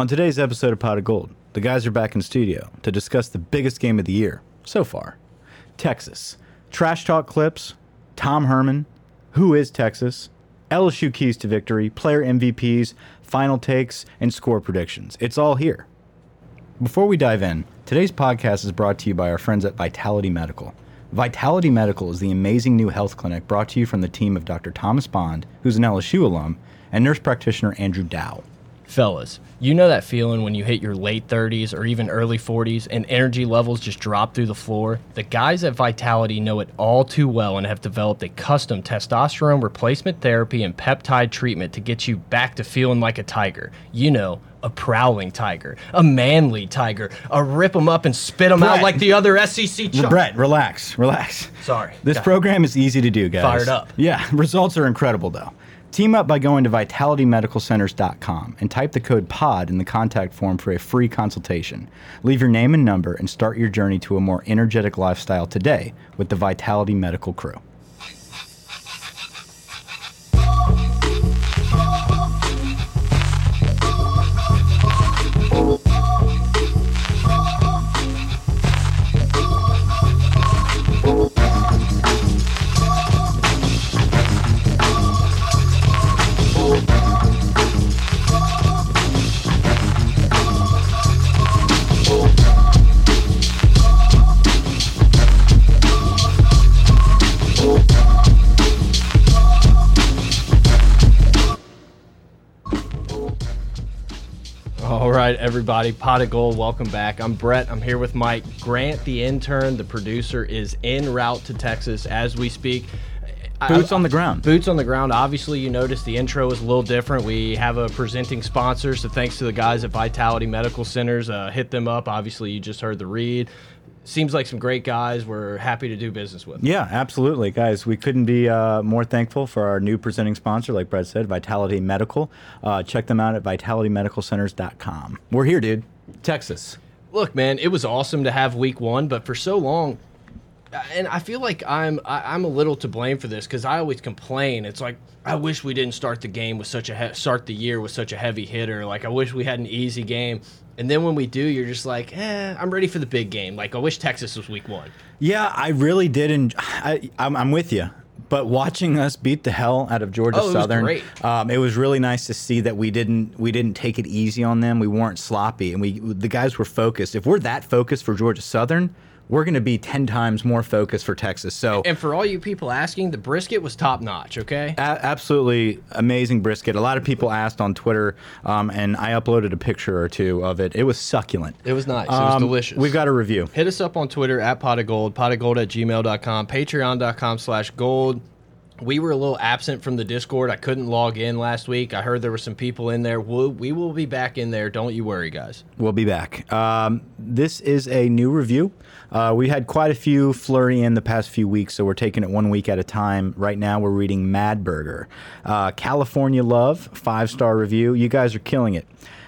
On today's episode of Pot of Gold, the guys are back in studio to discuss the biggest game of the year so far Texas. Trash talk clips, Tom Herman, who is Texas, LSU keys to victory, player MVPs, final takes, and score predictions. It's all here. Before we dive in, today's podcast is brought to you by our friends at Vitality Medical. Vitality Medical is the amazing new health clinic brought to you from the team of Dr. Thomas Bond, who's an LSU alum, and nurse practitioner Andrew Dow. Fellas, you know that feeling when you hit your late 30s or even early 40s and energy levels just drop through the floor? The guys at Vitality know it all too well and have developed a custom testosterone replacement therapy and peptide treatment to get you back to feeling like a tiger. You know, a prowling tiger, a manly tiger, a rip 'em up and spit 'em out like the other SEC chump. Brett, relax, relax. Sorry. This program is easy to do, guys. Fired up. Yeah, results are incredible, though. Team up by going to vitalitymedicalcenters.com and type the code POD in the contact form for a free consultation. Leave your name and number and start your journey to a more energetic lifestyle today with the Vitality Medical crew. All right, everybody, pot of gold. Welcome back. I'm Brett. I'm here with Mike Grant, the intern. The producer is en route to Texas as we speak. I- Boots on the ground. Boots on the ground. Obviously, you noticed the intro is a little different. We have a presenting sponsor, so thanks to the guys at Vitality Medical Centers. Uh, hit them up. Obviously, you just heard the read. Seems like some great guys. We're happy to do business with. Them. Yeah, absolutely, guys. We couldn't be uh, more thankful for our new presenting sponsor, like Brett said, Vitality Medical. Uh, check them out at vitalitymedicalcenters.com. We're here, dude. Texas. Look, man, it was awesome to have week one, but for so long, and I feel like I'm I, I'm a little to blame for this because I always complain. It's like I wish we didn't start the game with such a he- start the year with such a heavy hitter. Like I wish we had an easy game. And then when we do, you're just like, eh, I'm ready for the big game. Like I wish Texas was week one. Yeah, I really did. And I, I'm, I'm with you. But watching us beat the hell out of Georgia Oh, it was Southern. Um, it was really nice to see that we didn't we didn't take it easy on them. We weren't sloppy, and we the guys were focused. If we're that focused for Georgia Southern, we're going to be ten times more focused for Texas. So And for all you people asking, the brisket was top notch. Okay. A- absolutely amazing brisket. A lot of people asked on Twitter, um, and I uploaded a picture or two of it. It was succulent. It was nice. It was Um, delicious. We've got a review. Hit us up on Twitter at pot of gold, pot of gold at gmail.com, patreon.com slash gold. We were a little absent from the Discord. I couldn't log in last week. I heard there were some people in there. We'll, we will be back in there. Don't you worry, guys. We'll be back. Um, this is a new review. Uh, we had quite a few flurry in the past few weeks, so we're taking it one week at a time. Right now, we're reading Mad Burger. Uh, California Love, five star review. You guys are killing it.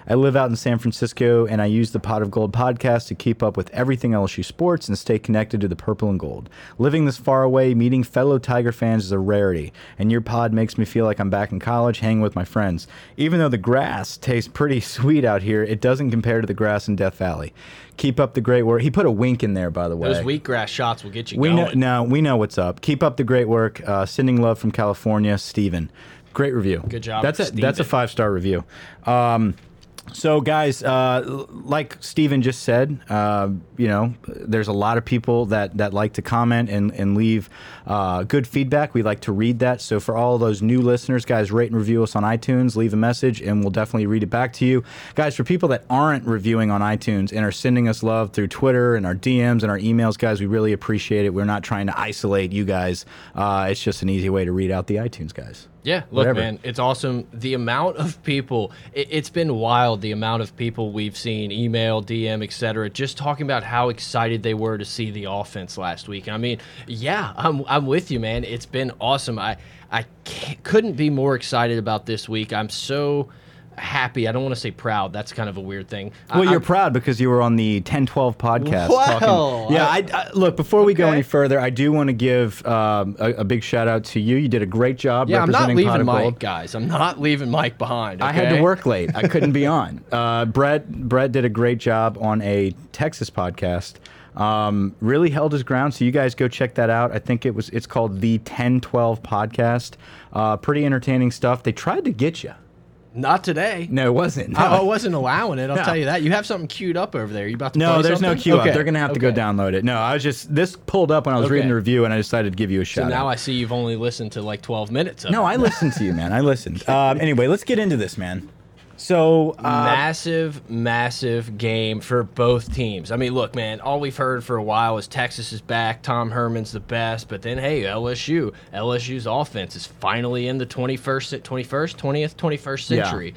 I live out in San Francisco and I use the Pot of Gold podcast to keep up with everything LSU sports and stay connected to the purple and gold. Living this far away, meeting fellow Tiger fans is a rarity, and your pod makes me feel like I'm back in college hanging with my friends. Even though the grass tastes pretty sweet out here, it doesn't compare to the grass in Death Valley. Keep up the great work. He put a wink in there, by the way. Those wheatgrass shots will get you We know, going. no, we know what's up. Keep up the great work. Uh, sending love from California, Steven. Great review. Good job, That's a that's a five star review. Um, so, guys, uh, like Steven just said, uh, you know, there's a lot of people that, that like to comment and, and leave uh, good feedback. We like to read that. So, for all those new listeners, guys, rate and review us on iTunes, leave a message, and we'll definitely read it back to you. Guys, for people that aren't reviewing on iTunes and are sending us love through Twitter and our DMs and our emails, guys, we really appreciate it. We're not trying to isolate you guys, uh, it's just an easy way to read out the iTunes, guys. Yeah, look, Whatever. man, it's awesome. The amount of people, it, it's been wild. The amount of people we've seen, email, DM, etc., just talking about how excited they were to see the offense last week. I mean, yeah, I'm, I'm with you, man. It's been awesome. I, I can't, couldn't be more excited about this week. I'm so happy. I don't want to say proud. That's kind of a weird thing. Well, I, you're I'm- proud because you were on the 1012 podcast. Well, talking, yeah, I, I, look, before we go any further, I do want to give um, a, a big shout out to you. You did a great job yeah, I'm not representing leaving Mike, Gold. guys. I'm not leaving Mike behind. I had to work late. I couldn't be on. Uh, Brett Brett did a great job on a Texas podcast. Um, really held his ground. So you guys go check that out. I think it was it's called the 1012 podcast. Uh, pretty entertaining stuff. They tried to get you. Not today. No, it wasn't. I, I wasn't allowing it. I'll No. tell you that. You have something queued up over there. You about to No, there's no queue Okay, up. They're gonna have to go download it. No, I was just this pulled up when I was reading the review, and I decided to give you a shot. So now out. I see you've only listened to like 12 minutes. Of no, it. I listened to you, man. I listened. Um, anyway, let's get into this, man. So, uh, massive, massive game for both teams. I mean, look, man, all we've heard for a while is Texas is back, Tom Herman's the best, but then hey, LSU, LSU's offense is finally in the 21st, 21st, 20th, 21st Yeah. century.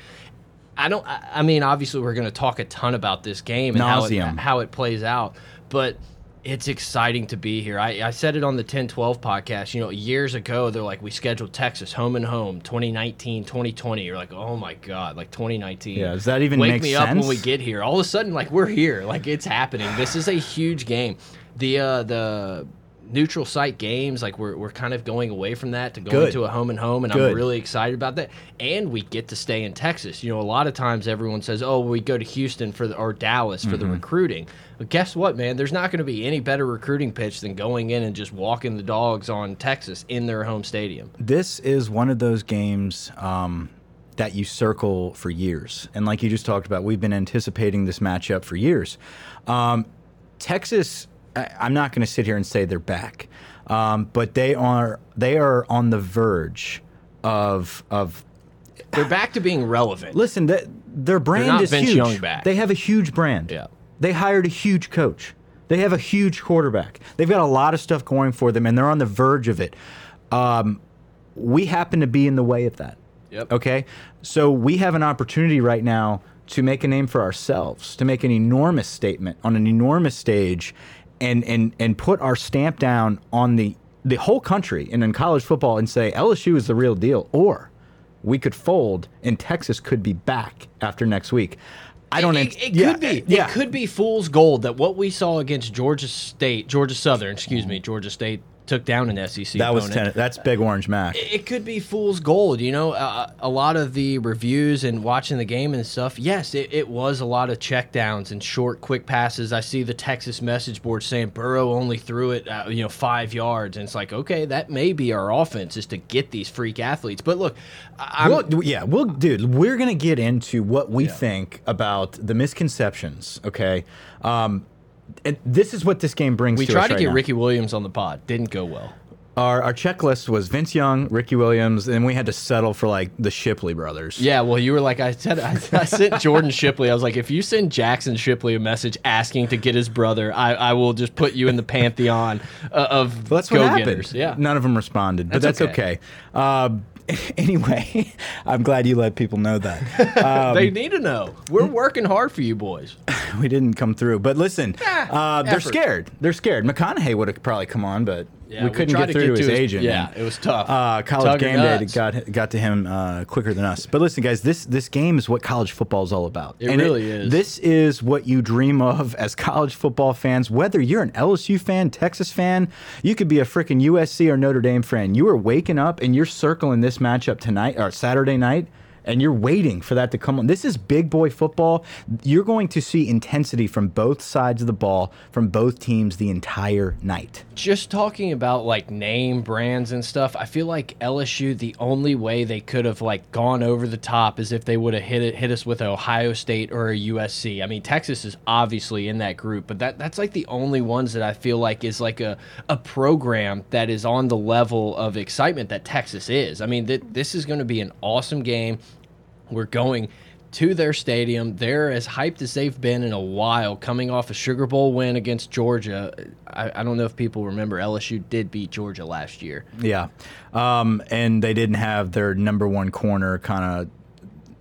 I don't. I I mean, obviously, we're going to talk a ton about this game and how it, how it plays out, but it's exciting to be here. I, I said it on the 1012 podcast. You know, years ago, they're like, we scheduled Texas home and home 2019, 2020. You're like, oh my God, like 2019. Yeah, does that even Wake make me up when we get here. All of a sudden, like, we're here. Like, it's happening. This is a huge game. The, uh, the, neutral site games like we're, we're kind of going away from that to go Good. into a home and home and Good. i'm really excited about that and we get to stay in texas you know a lot of times everyone says oh we go to houston for the or dallas for Mm-hmm. the recruiting but guess what man there's not going to be any better recruiting pitch than going in and just walking the dogs on texas in their home stadium this is one of those games um, that you circle for years. And like you just talked about, we've been anticipating this matchup for years. Um, Texas, I'm not going to sit here and say they're back, um, but they are they are on the verge of of they're back to being relevant listen. That their brand is Vince huge. Young back. They have a huge brand. Yeah. They hired a huge coach. They have a huge quarterback. They've got a lot of stuff going for them, and they're on the verge of it. Um, we happen to be in the way of that. Yep. Okay. So we have an opportunity right now to make a name for ourselves, to make an enormous statement on an enormous stage, and and and put our stamp down on the the whole country and in college football and say LSU is the real deal, or we could fold and Texas could be back after next week. I don't. It, ant- it yeah, could be. Yeah. It could be fool's gold that what we saw against Georgia State, Georgia Southern, excuse me, Georgia State took down an SEC. That was ten, that's Big Orange Mac. It could be fool's gold. You know, uh, a lot of the reviews and watching the game and stuff. Yes, it, it was a lot of checkdowns and short, quick passes. I see the Texas message board saying Burrow only threw it, uh, you know, five yards, and it's like, okay, that may be our offense is to get these freak athletes. But look, I- I'm, Well, yeah, well, dude, we're gonna get into what we think about the misconceptions. Okay, um, and this is what this game brings. we to tried to right get now. Ricky Williams on the pod, didn't go well. Our, our checklist was Vince Young, Ricky Williams, and we had to settle for like the Shipley brothers. Yeah, well, you were like, I said, I, I sent Jordan Shipley. I was like, if you send Jackson Shipley a message asking to get his brother, I, I will just put you in the pantheon uh, of Well, that's go-getters. happened. Yeah. none of them responded, but that's That's okay. Uh, anyway, I'm glad you let people know that. Um, they need to know. We're working hard for you boys. we didn't come through. But listen, uh, they're scared. They're scared. McConaughey would have probably come on, but we couldn't get to through to his, agent. Yeah, and, it was tough. Uh, college Tug game day got got to him uh, quicker than us. But listen, guys, this this game is what college football is all about. It really is. This is what you dream of as college football fans. Whether you're an LSU fan, Texas fan, you could be a freaking USC or Notre Dame fan. You are waking up and you're circling this matchup tonight or Saturday night. And you're waiting for that to come on. This is big boy football. You're going to see intensity from both sides of the ball, from both teams the entire night. just talking about like name brands and stuff i feel like lsu the only way they could have like gone over the top is if they would have hit it hit us with ohio state or a usc i mean texas is obviously in that group but that that's like the only ones that i feel like is like a, a program that is on the level of excitement that texas is i mean th this is going to be an awesome game we're going to their stadium. They're as hyped as they've been in a while, coming off a Sugar Bowl win against Georgia. I, I don't know if people remember LSU did beat Georgia last year. Yeah, um, and they didn't have their number one corner kind of.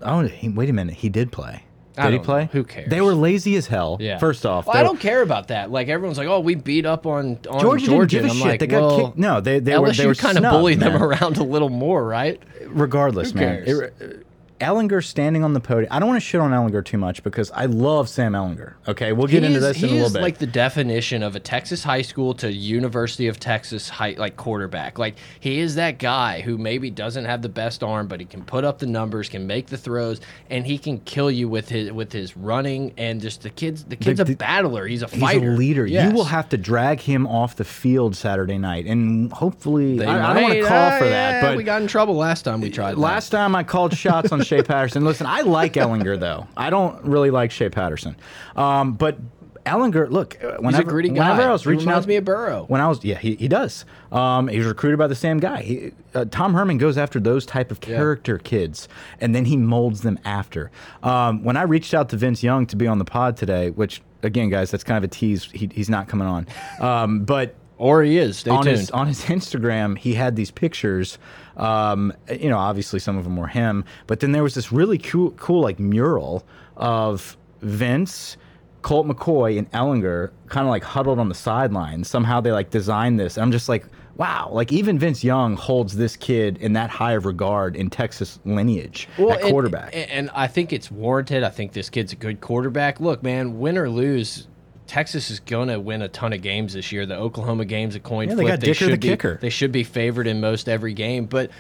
Oh, he, wait a minute, he did play. Did he play? know. Who cares? They were lazy as hell. Yeah. First off, Well, I don't care about that. Like everyone's like, "Oh, we beat up on on Georgia, Georgia." didn't give a shit. like, they got well, kicked. No, they they LSU were they were kind of bullied them around a little more, right? Regardless, Who man. cares? It- Ehlinger standing on the podium. I don't want to shit on Ehlinger too much because I love Sam Ehlinger. Okay, we'll get He into is- this in a he little is bit. like the definition of a Texas high school to University of Texas high like quarterback. Like he is that guy who maybe doesn't have the best arm, but he can put up the numbers, can make the throws, and he can kill you with his with his running and just the kids. The kid's the- a battler. He's a fighter. He's a leader. Yes. You will have to drag him off the field Saturday night, and hopefully, I, I don't want to call uh, for that, yeah, but we got in trouble last time we tried. that. Last time I called shots on Shea Patterson. Listen, I like Ehlinger though. I don't really like Shea Patterson, um, but Ehlinger. Look, uh, whenever, gritty guy. whenever I was He reaching out, me of Burrow. When I was, yeah, he, he does. Um, he was recruited by the same guy. He, uh, Tom Herman goes after those type of character kids, and then he molds them after. Um, when I reached out to Vince Young to be on the pod today, which again, guys, that's kind of a tease. He, he's not coming on, um, but or he is. Stay on tuned. his on his Instagram, he had these pictures. Um, you know, obviously some of them were him, but then there was this really cool, cool like mural of Vince, Colt McCoy, and Ehlinger, kind of like huddled on the sidelines. Somehow they like designed this. I'm just like, wow! Like even Vince Young holds this kid in that high of regard in Texas lineage at quarterback. And, and I think it's warranted. I think this kid's a good quarterback. Look, man, win or lose, Texas is going to win a ton of games this year. The Oklahoma game's a coin Yeah, they flip. got Dicker should the be, kicker. They should be favored in most every game. But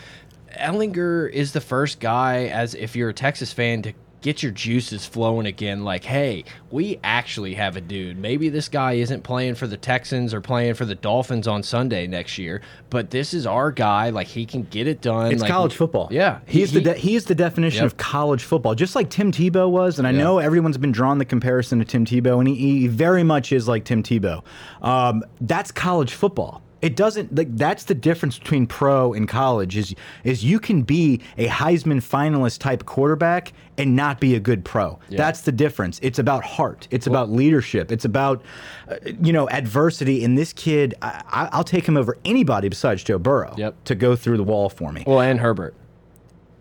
Ehlinger is the first guy, as if you're a Texas fan, to get your juices flowing again. Like, hey, we actually have a dude. Maybe this guy isn't playing for the Texans or playing for the Dolphins on Sunday next year, but this is our guy. Like, he can get it done. It's like, college football. Yeah, he, the he- de he is the definition Yep. of college football, just like Tim Tebow was. And I know everyone's been drawn the comparison to Tim Tebow, and he, he very much is like Tim Tebow. Um, that's college football. It doesn't like that's the difference between pro and college is is you can be a Heisman finalist type quarterback and not be a good pro. That's the difference. It's about heart. It's about leadership. It's about uh, you know adversity. And this kid, I, I- I'll take him over anybody besides Joe Burrow Yep. to go through the wall for me. Well, and Herbert.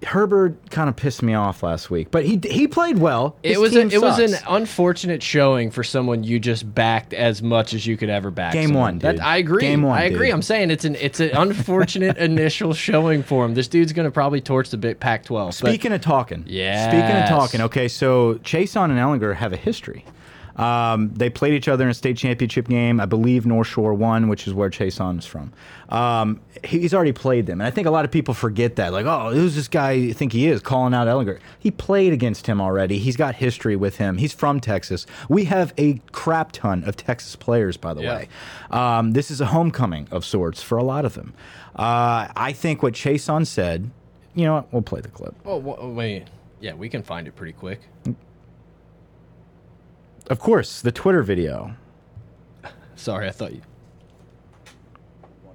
Herbert kind of pissed me off last week, but he he played well. His It was a, it was an unfortunate showing for someone you just backed as much as you could ever back. Game someone. one, That- dude. I agree. Game one, I agree. dude. I'm saying it's an it's an unfortunate initial showing for him. This dude's going to probably torch the big Pac-12. but- Speaking of talking, yeah. speaking of talking. Okay, so Chaisson and Ehlinger have a history. Um, they played each other in a state championship game. I believe North Shore won, which is where Chaisson is from. Um, he's already played them, and I think a lot of people forget that. Like, oh, who's this guy you think he is calling out Ehlinger? He played against him already. He's got history with him. He's from Texas. We have a crap ton of Texas players, by the Yeah. way. Um, this is a homecoming of sorts for a lot of them. Uh, I think what Chaisson said. You know what? We'll play the clip. Oh, wait. Yeah, we can find it pretty quick. Of course, the Twitter video. Sorry, I thought you.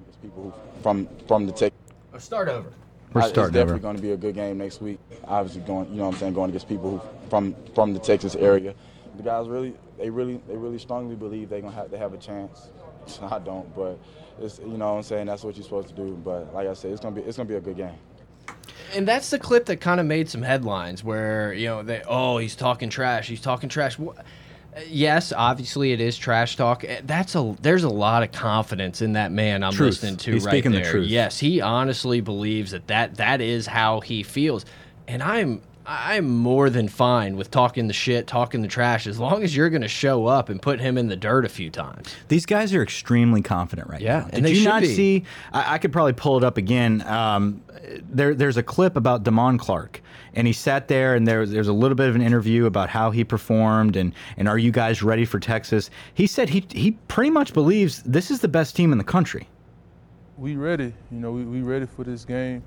There's people from from the tech. Oh, start over. We're I- It's definitely over. going to be a good game next week. Obviously, going you know what I'm saying going against people who from from the Texas area. The guys really they really they really strongly believe they're gonna have they have a chance. I don't, but it's you know what I'm saying that's what you're supposed to do. But like I said, it's gonna be it's gonna be a good game. And that's the clip that kind of made some headlines where, you know, they, oh, he's talking trash. He's talking trash. Wha- Yes, obviously it is trash talk. Eh, That's a there's a lot of confidence in that man I'm Truth. listening to He's right speaking the there. truth. Yes, he honestly believes that, that that is how he feels. And I'm I'm more than fine with talking the shit, talking the trash as long as you're going to show up and put him in the dirt a few times. These guys are extremely confident right Yeah, now. and Did they you not be. see? I, I could probably pull it up again. Um, there, there's a clip about Damone Clark, and he sat there, and there, there's a little bit of an interview about how he performed, and and are you guys ready for Texas? He said he he pretty much believes this is the best team in the country. we ready. You know, we, we ready for this game.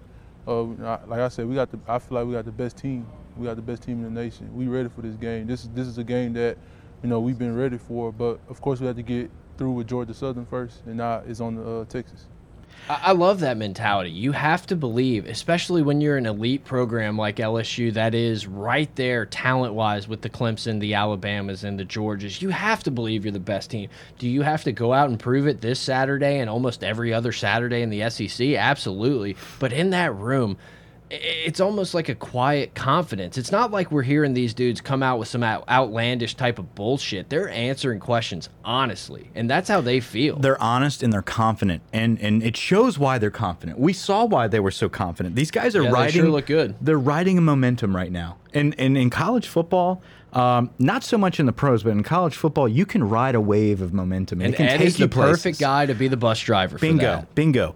Uh, like I said, we got the. I feel like we got the best team. We got the best team in the nation. We ready for this game. This is this is a game that, you know, we've been ready for. But of course, we have to get through with Georgia Southern first, and now it's on uh, Texas. I love that mentality. You have to believe, especially when you're an elite program like LSU, that is right there talent wise with the Clemson, the Alabamas, and the Georgias. You have to believe you're the best team. Do you have to go out and prove it this Saturday and almost every other Saturday in the SEC? Absolutely. But in that room, it's almost like a quiet confidence. It's not like we're hearing these dudes come out with some outlandish type of bullshit. They're answering questions honestly, and that's how they feel. They're honest and they're confident, and and it shows why they're confident. We saw why they were so confident. These guys are Yeah, they sure look good. They're riding a momentum right now, and and in college football. Um, not so much in the pros, but in college football, you can ride a wave of momentum, and, and it can Ed take is the perfect guy to be the bus driver. For Bingo, bingo.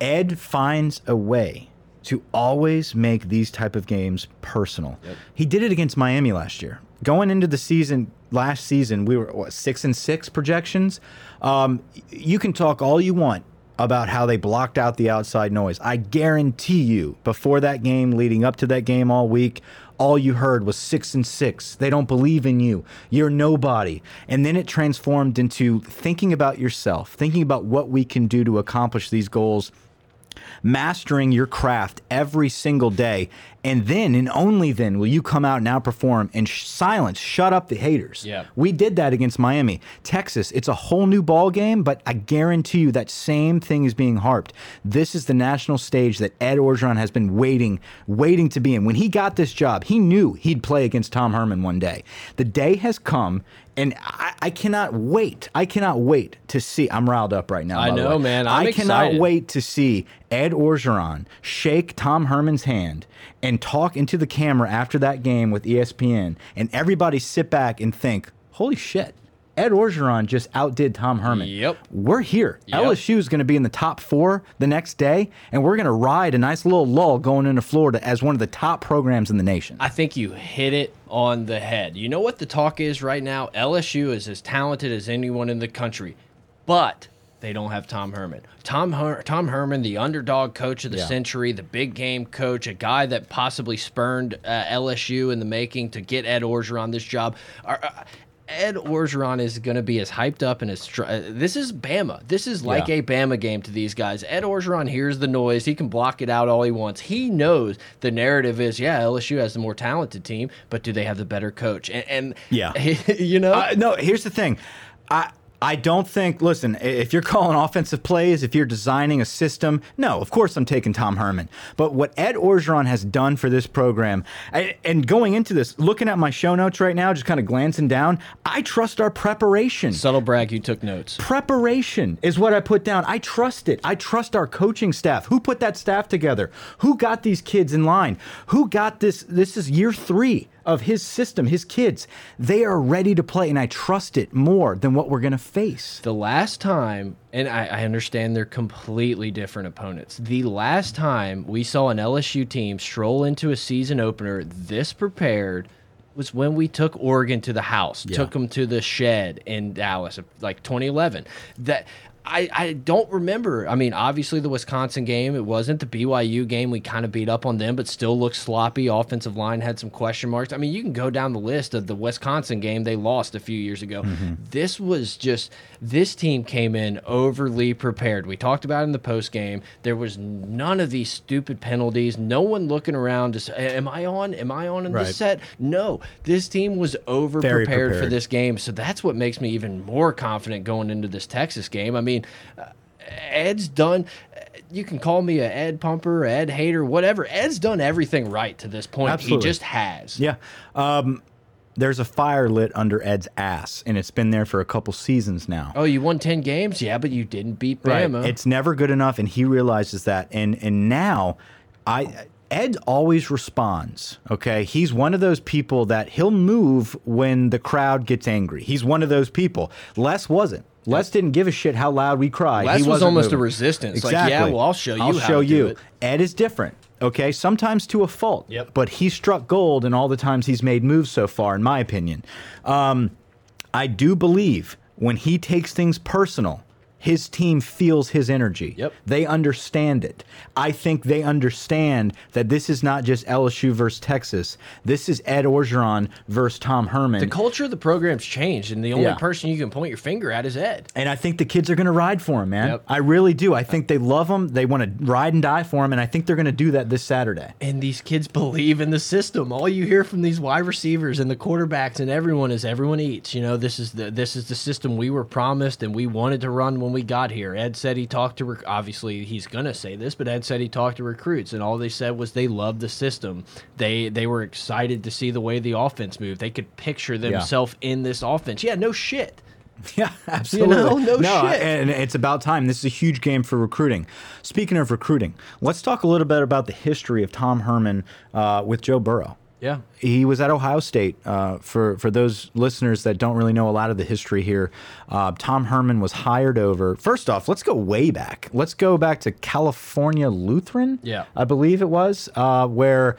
Ed finds a way to always make these type of games personal. He did it against Miami last year. Going into the season, last season, we were what six and six projections. Um, you can talk all you want about how they blocked out the outside noise. I guarantee you, before that game, leading up to that game all week, all you heard was six and six. They don't believe in you. You're nobody. And then it transformed into thinking about yourself, thinking about what we can do to accomplish these goals mastering your craft every single day. And then and only then will you come out and outperform and sh silence, shut up the haters. Yeah. We did that against Miami. Texas, it's a whole new ball game, but I guarantee you that same thing is being harped. This is the national stage that Ed Orgeron has been waiting, waiting to be in. When he got this job, he knew he'd play against Tom Herman one day. The day has come, and I, I cannot wait. I cannot wait to see. I'm riled up right now. I know, man. I'm I cannot excited. wait to see Ed Orgeron shake Tom Herman's hand and talk into the camera after that game with ESPN, and everybody sit back and think, "Holy shit!" Ed Orgeron just outdid Tom Herman. Yep. We're here. Yep. LSU is going to be in the top four the next day, and we're going to ride a nice little lull going into Florida as one of the top programs in the nation. I think you hit it on the head. You know what the talk is right now? LSU is as talented as anyone in the country, but they don't have Tom Herman. Tom Her Tom Herman, the underdog coach of the Yeah. century, the big game coach, a guy that possibly spurned uh, LSU in the making to get Ed Orgeron this job. Are- uh, Ed Orgeron is going to be as hyped up and as str- uh, this is Bama. This is like Yeah. a Bama game to these guys. Ed Orgeron hears the noise. He can block it out all he wants. He knows the narrative is, yeah, LSU has the more talented team, but do they have the better coach? And, and Yeah. you know, Uh, no, here's the thing. I I don't think. Listen, if you're calling offensive plays, if you're designing a system, no, of course I'm taking Tom Herman. But what Ed Orgeron has done for this program, and, and going into this, looking at my show notes right now, just kind of glancing down, I trust our preparation. subtle brag, you took notes. Preparation is what I put down. I trust it. I trust our coaching staff. Who put that staff together? Who got these kids in line? Who got this? This is year three of his system, his kids. They are ready to play, and I trust it more than what we're going to face. The last time, and I, I understand they're completely different opponents. The last time we saw an LSU team stroll into a season opener this prepared was when we took Oregon to the house, took them to the shed in Dallas, like 2011. That I, I don't remember. I mean, obviously the Wisconsin game, it wasn't the BYU game. We kind of beat up on them, but still looked sloppy. Offensive line had some question marks. I mean, you can go down the list of the Wisconsin game they lost a few years ago. Mm-hmm. This was just this team came in overly prepared. We talked about it in the post game. There was none of these stupid penalties. No one looking around to say, "Am I on? Am I on in Right. this set?" No, this team was over prepared for this game. So that's what makes me even more confident going into this Texas game. I mean, uh, Ed's done. You can call me a Ed pumper, Ed hater, whatever. Ed's done everything right to this point. Absolutely. He just has. Yeah. Um, there's a fire lit under Ed's ass, and it's been there for a couple seasons now. Oh, you won ten games, yeah, but you didn't beat Bama. It's never good enough, and he realizes that. And and now, I Ed always responds. Okay, he's one of those people that he'll move when the crowd gets angry. He's one of those people. Les wasn't. Les didn't give a shit how loud we cried. Les he was wasn't almost a moving. resistance. Like, Exactly. yeah, well, I'll show you I'll how show to do you. it. Ed is different. Okay, sometimes to a fault. Yep. But he struck gold in all the times he's made moves so far, in my opinion. Um, I do believe when he takes things personal, his team feels his energy. Yep. They understand it. I think they understand that this is not just LSU versus Texas. This is Ed Orgeron versus Tom Herman. the culture of the program's changed, and the only Yeah. person you can point your finger at is Ed. and I think the kids are going to ride for him, man. Yep. I really do. I think they love him. They want to ride and die for him, and I think they're going to do that this Saturday. And these kids believe in the system. All you hear from these wide receivers and the quarterbacks and everyone is everyone eats. You know, this is the this is the system we were promised and we wanted to run when we got here. Ed said he talked to, rec- obviously he's gonna say this, but Ed said he talked to recruits, and all they said was they loved the system. They they were excited to see the way the offense moved. They could picture themselves in this offense. Yeah, no shit. Yeah, absolutely. know? No shit. And it's about time. This is a huge game for recruiting. Speaking of recruiting, let's talk a little bit about the history of Tom Herman uh, with Joe Burrow. Yeah. He was at Ohio State. Uh, for for those listeners that don't really know a lot of the history here, uh, Tom Herman was hired over. First off, let's go way back. Let's go back to California Lutheran. Yeah. I believe it was uh, where.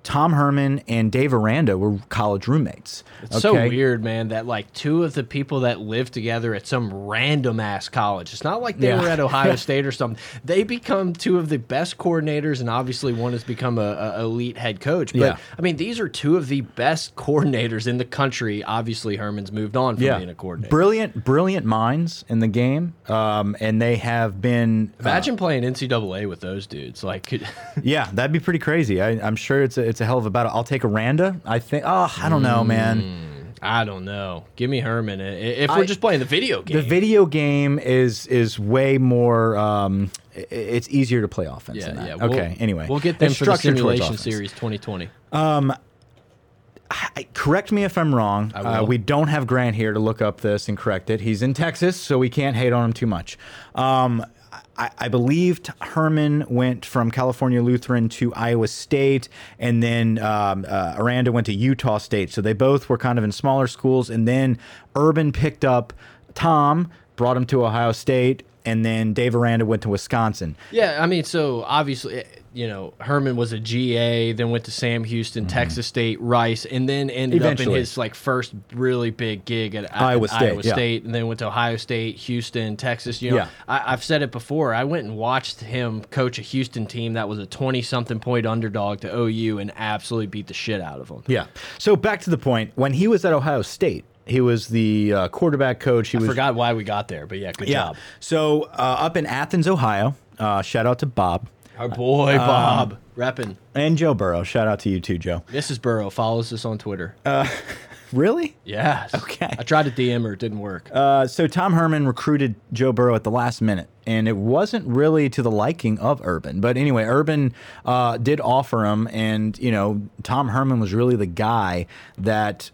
Uh, Tom Herman and Dave Aranda were college roommates. It's so weird, man, that like two of the people that lived together at some random ass college. It's not like they Yeah. were at Ohio State or something. They become two of the best coordinators, and obviously one has become a, a elite head coach. But Yeah. I mean, these are two of the best coordinators in the country. Obviously, Herman's moved on from being a coordinator. Brilliant, brilliant minds in the game, um, and they have been. uh, Imagine playing NCAA with those dudes. Like, could, yeah, that'd be pretty crazy. I, I'm sure it's a, it's a hell of a battle. I'll take Aranda. I think. Oh, I don't know, man. I don't know. Give me Herman. If we're just playing the video game, The video game is is way more. Um, it's easier to play offense. yeah, than that. yeah. we'll- okay. Anyway, we'll get them for the simulation series 2020. I- correct me if I'm wrong. I Uh, we don't have Grant here to look up this and correct it. He's in Texas, so we can't hate on him too much. Um, I, I believe Herman went from California Lutheran to Iowa State, and then um, uh, Aranda went to Utah State. So they both were kind of in smaller schools, and then Urban picked up Tom, brought him to Ohio State, and then Dave Aranda went to Wisconsin. Yeah, I mean, so obviously, you know, Herman was a GA, then went to Sam Houston, Texas State, Rice, and then ended up Mm-hmm. In his like first really big gig at Iowa at State, Iowa yeah. State, and then went to Ohio State, Houston, Texas. You know, Yeah. I, I've said it before. I went and watched him coach a Houston team that was a twenty-something point underdog to OU and absolutely beat the shit out of them. Yeah. So back to the point. When he was at Ohio State, he was the uh, quarterback coach. He I was forgot why we got there, but yeah, good Yeah. job. So uh, up in Athens, Ohio. Uh, shout out to Bob Our boy Um, Bob repping. and Joe Burrow. Shout out to you too, Joe. Mrs. Burrow follows us on Twitter. Really? yes. okay. I tried to DM her, it didn't work. Uh, so Tom Herman recruited Joe Burrow at the last minute, and it wasn't really to the liking of Urban. But anyway, Urban uh, did offer him, and you know, Tom Herman was really the guy that.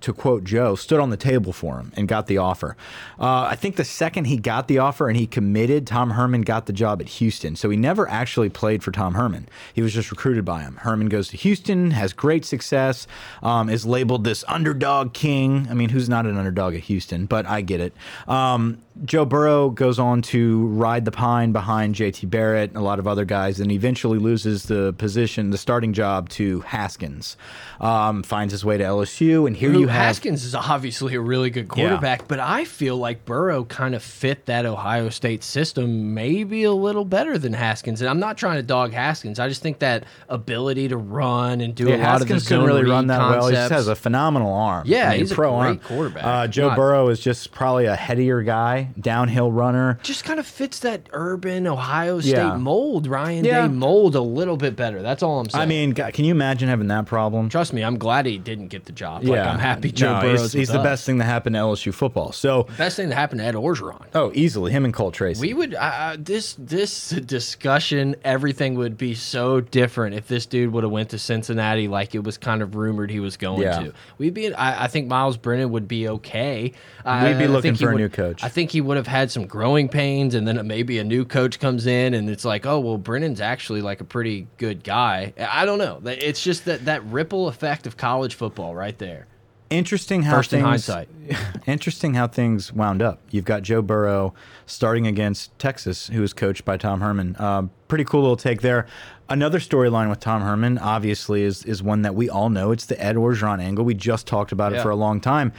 To quote Joe, stood on the table for him and got the offer. Uh, I think the second he got the offer and he committed, Tom Herman got the job at Houston. So he never actually played for Tom Herman. He was just recruited by him. Herman goes to Houston, has great success, um, is labeled this underdog king. I mean, who's not an underdog at Houston? But I get it. Um, Joe Burrow goes on to ride the pine behind JT Barrett and a lot of other guys, and eventually loses the position, the starting job to Haskins. Um, finds his way to LSU, and here Who- you have Haskins is obviously a really good quarterback, but I feel like Burrow kind of fit that Ohio State system maybe a little better than Haskins. And I'm not trying to dog Haskins. I just think that ability to run and do Yeah, a lot of the Haskins zone really run that well. He just concepts. has a phenomenal arm. Yeah, I mean, he's a pro great arm. quarterback. Uh, Joe Not- Burrow is just probably a headier guy, downhill runner. just kind of fits that urban Ohio State Yeah. mold, Ryan Yeah. Day mold a little bit better. That's all I'm saying. I mean, God, can you imagine having that problem? trust me, I'm glad he didn't get the job. Like, I'm happy Joe no, Burrow's He's, he's the us. best thing that happened to LSU football. So, Best thing that happened to Ed Orgeron. oh, easily him and Cole Tracy. We would uh, this this discussion. Everything would be so different if this dude would have went to Cincinnati, like it was kind of rumored he was going Yeah. to. We'd be. I, I think Myles Brennan would be okay. We'd be looking for a would- new coach. I think he would have had some growing pains, and then maybe a new coach comes in, and it's like, oh well, Brennan's actually like a pretty good guy. I don't know. It's just that that ripple effect of college football right there. interesting how First in things, hindsight. interesting how things wound up. You've got Joe Burrow starting against Texas, who is coached by Tom Herman. Um, pretty cool little take there. Another storyline with Tom Herman, obviously, is is one that we all know. It's the Ed Orgeron angle. We just talked about it Yeah. for a long time.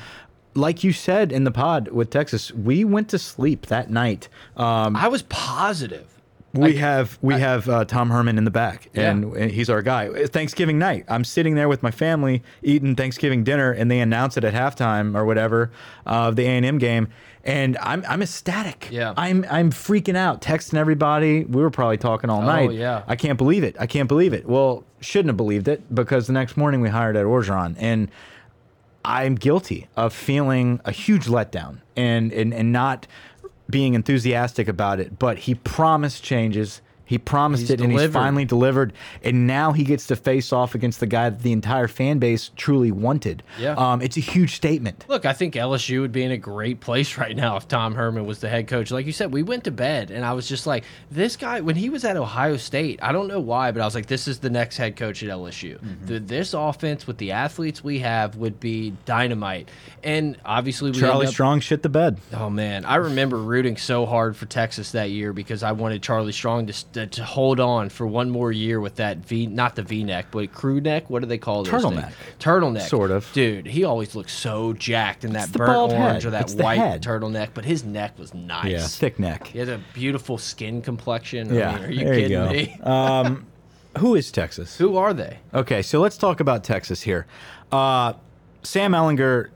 Like you said in the pod with Texas, we went to sleep that night. Um, I was positive. we have we have uh, Tom Herman in the back, Yeah. and and he's our guy. Thanksgiving night, I'm sitting there with my family eating Thanksgiving dinner, and they announce it at halftime or whatever of the A and M game, and I'm I'm ecstatic. Yeah. I'm I'm freaking out, texting everybody. We were probably talking all night. Oh, yeah. I can't believe it. I can't believe it. Well, shouldn't have believed it because the next morning we hired Ed Orgeron, and I'm guilty of feeling a huge letdown and and and not being enthusiastic about it. But he promised changes. He promised He's it, and he's finally delivered. And now he gets to face off against the guy that the entire fan base truly wanted. Yeah. um, it's a huge statement. Look, I think LSU would be in a great place right now if Tom Herman was the head coach. Like you said, we went to bed and I was just like, this guy, when he was at Ohio State, I don't know why, but I was like, this is the next head coach at LSU. Mm-hmm. The, this offense with the athletes we have would be dynamite. And obviously, we Charlie up- Strong shit the bed. Oh man, I remember rooting so hard for Texas that year because I wanted Charlie Strong to, st to hold on for one more year with that V, not the V neck, but crew neck. What do they call those Turtleneck. Turtleneck, Sort of. Dude, he always looked so jacked in that burnt orange head. or that It's white turtleneck, but his neck was nice. Yeah, thick neck. He had a beautiful skin complexion. Yeah, I mean, are you there kidding go. me? Um, who is Texas? Who are they? Okay, so let's talk about Texas here. Uh, Sam Ehlinger,